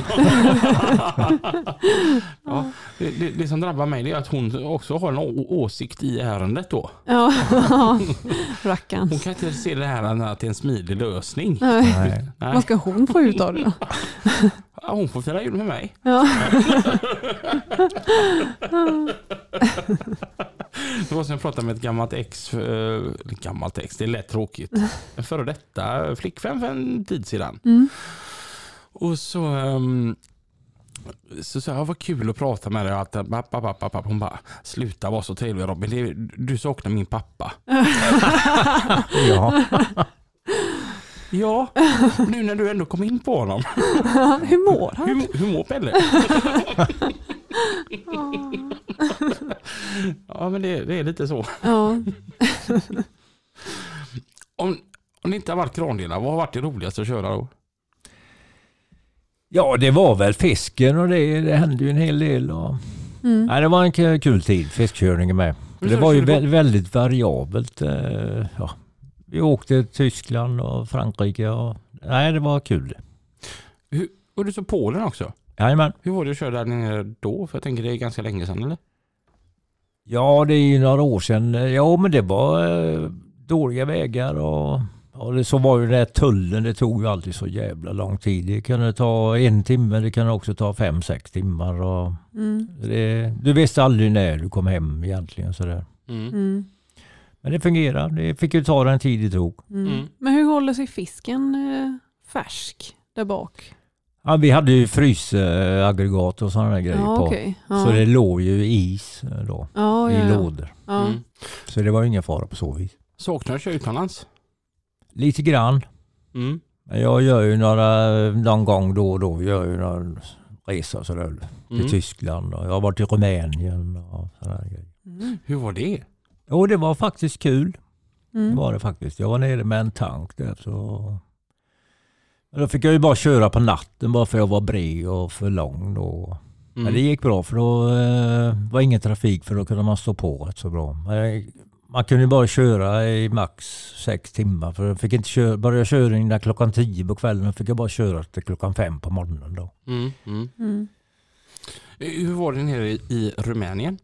Ja, det, det, det som drabbar mig det är att hon också har en å- åsikt i ärendet då. Ja. Hon Rackarns. kan inte se det här att det är en smidig lösning. Nej. Nej. Nej. Vad ska hon få ut av det då? Ja, hon får fira jul med mig. Ja. Var som jag pratade med ett gammalt ex, eh, gammalt ex, det är lätt tråkigt. En före detta flickvän för en tid sedan. Mm. Och så ehm, så sa jag, vad kul att prata med dig. Att, pappa, pappa, pappa. Hon bara, sluta vara så trevlig Robin. Det du saknar min pappa. Ja. Ja, nu när du ändå kom in på honom. Hur mår han? Hur, hur mår Pelle? Ja men det, det är lite så. Ja. Om, om det inte har varit krandelar, vad har varit det roligaste att köra då? ja, det var väl fisken och det, det hände ju en hel del. Och... Mm. Nej, det var en kul tid, fiskkörningen med. Hur Det var ju vä- väldigt variabelt. eh, Ja. Vi åkte till Tyskland och Frankrike. Och... Nej, det var kul. Och du så Polen också? Jajamän. Hur var det att köra där nere då? För jag tänker det är ganska länge sedan eller? Ja, det är ju några år sedan. Ja, men det var eh, dåliga vägar och, och det, så var ju det här tullen. Det tog ju alltid så jävla lång tid. Det kunde ta en timme, det kunde också ta fem, sex timmar. Och Mm. det, du visste aldrig när du kom hem egentligen. Sådär. Mm. Mm. Men det fungerade. Det fick ju ta den tid det tog. Mm. Mm. Men hur håller sig fisken eh, färsk där bak? Ja, vi hade ju frysaggregat och sådana där grejer Ja, på. okej. Ja. Så det låg ju is eh, då, ja, i ja. lådor. Ja. Mm. Så det var ju ingen fara på så vis. Saknar köra utomlands? Lite grann. Mm. Men jag gör ju några, någon gång då och då, gör ju några resor sådär till Mm. Tyskland och jag har varit i Rumänien och sådana grejer. Hur var det? Jo, det var faktiskt kul. Det Mm. var det faktiskt. Jag var nere med en tank där. Så... Då fick jag ju bara köra på natten bara för jag var bred och för lång. Då. Mm. Men det gick bra för då eh, var ingen trafik för då kunde man stå på rätt så bra. Men man kunde ju bara köra i max sex timmar. För jag fick inte köra, började jag köra innan klockan tio på kvällen fick jag bara köra till klockan fem på morgonen. Då. Mm. Mm. Mm. Hur var det nere i, Rumänien?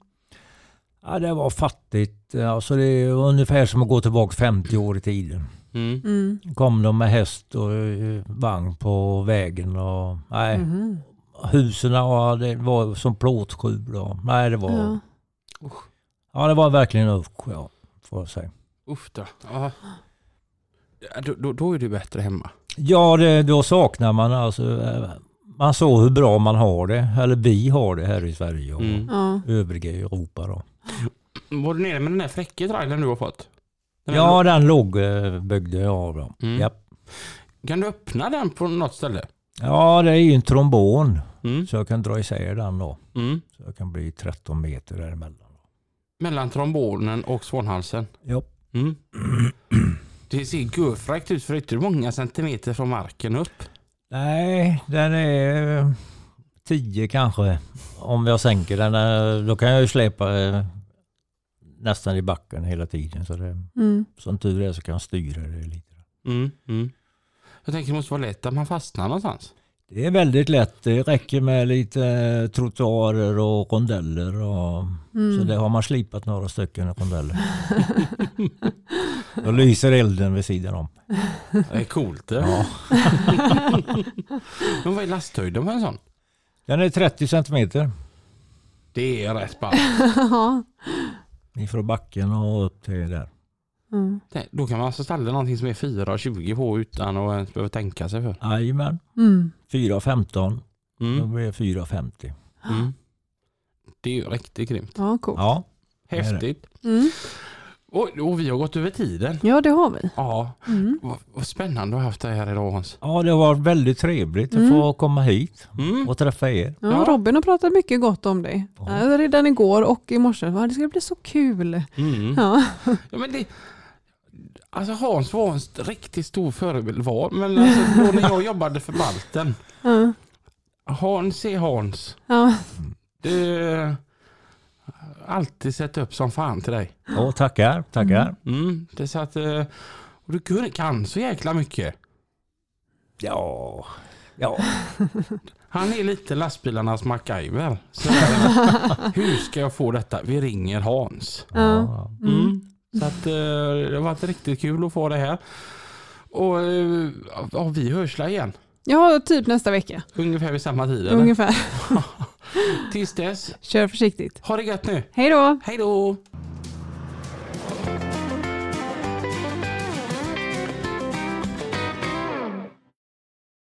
Ja, det var fattigt. Alltså det är ungefär som att gå tillbaka 50 år i tiden. Mm. Mm. kom de med häst och eh, vagn på vägen. Och, nej, Mhm. Husen ja, det var som plåtskjul. och- Nej, det var, Ja. ja. det var verkligen usch, ja, får jag säga. Uff då. Ja. Då, då, då är du bättre hemma. Ja, det, då saknar man alltså. eh, Man såg hur bra man har det, eller vi har det här i Sverige och Mm. Övriga Europa. Då. Var du nere med den där fräcka trailern du har fått? Den Ja, den låg eh, byggde jag av. Då. Mm. Japp. Kan du öppna den på något ställe? Ja, det är ju en trombon. Mm. Så jag kan dra isär den då. Mm. Så jag kan bli 13 meter däremellan. Mellan trombonen och svanhalsen. Ja. Mm. Det ser görfräckt ut för är många centimeter från marken upp. Nej, den är eh, 10 kanske. Om jag sänker den, eh, då kan jag ju släpa eh, nästan i backen hela tiden. Så det, Mm. som tur är så kan jag styra det lite. Mm. Mm. Jag tänker det måste vara lätt att man fastnar någonstans. Det är väldigt lätt. Det räcker med lite eh, trottoarer och rondeller. Och, Mm. Så det har man slipat några stycken rondeller. Då lyser elden vid sidan om. Det är coolt det. Ja. Men vad är lasthöjden på en sån? Den är 30 centimeter Det är rätt ball. Ifrån backen och upp till där. Mm. Det- Då kan man alltså ställa någonting som är 4,20 på utan att ens behöva tänka sig för. Jajamän. Mm. 4,15. Då Mm. blir det 4,50. Mm. Det är ju riktigt grymt. Ja, coolt. Ja. det är det. Häftigt. Och, och vi har gått över tiden. Ja, det har vi. Ja, Mm. vad, vad spännande att ha haft dig här idag Hans. ja, det var väldigt trevligt att Mm. få komma hit Mm. och träffa er. Ja, Ja. Robin har pratat mycket gott om dig. Ja. Ja. Redan igår och i morse. Det ska bli så kul. Mm. Ja. Ja, men det, alltså Hans var en riktigt stor förebild var, men alltså, då när jag jobbade för Balten, Ja. Hans är Hans. Ja. Det alltid sett upp som fan till dig. Ja, tackar, tackar. Mm, det så att, eh, och du kun- kan så jäkla mycket. Ja, ja. Han är lite lastbilarnas MacGyver. Så där, hur ska jag få detta? Vi ringer Hans. ja. Mm. Så att, eh, det har varit riktigt kul att få det här. Och eh, ja, vi hörs igen. Ja, typ nästa vecka. Ungefär vid samma tid. Eller? Ungefär. Tills dess, Kör försiktigt. ha det gött nu. Hej då! Hej då!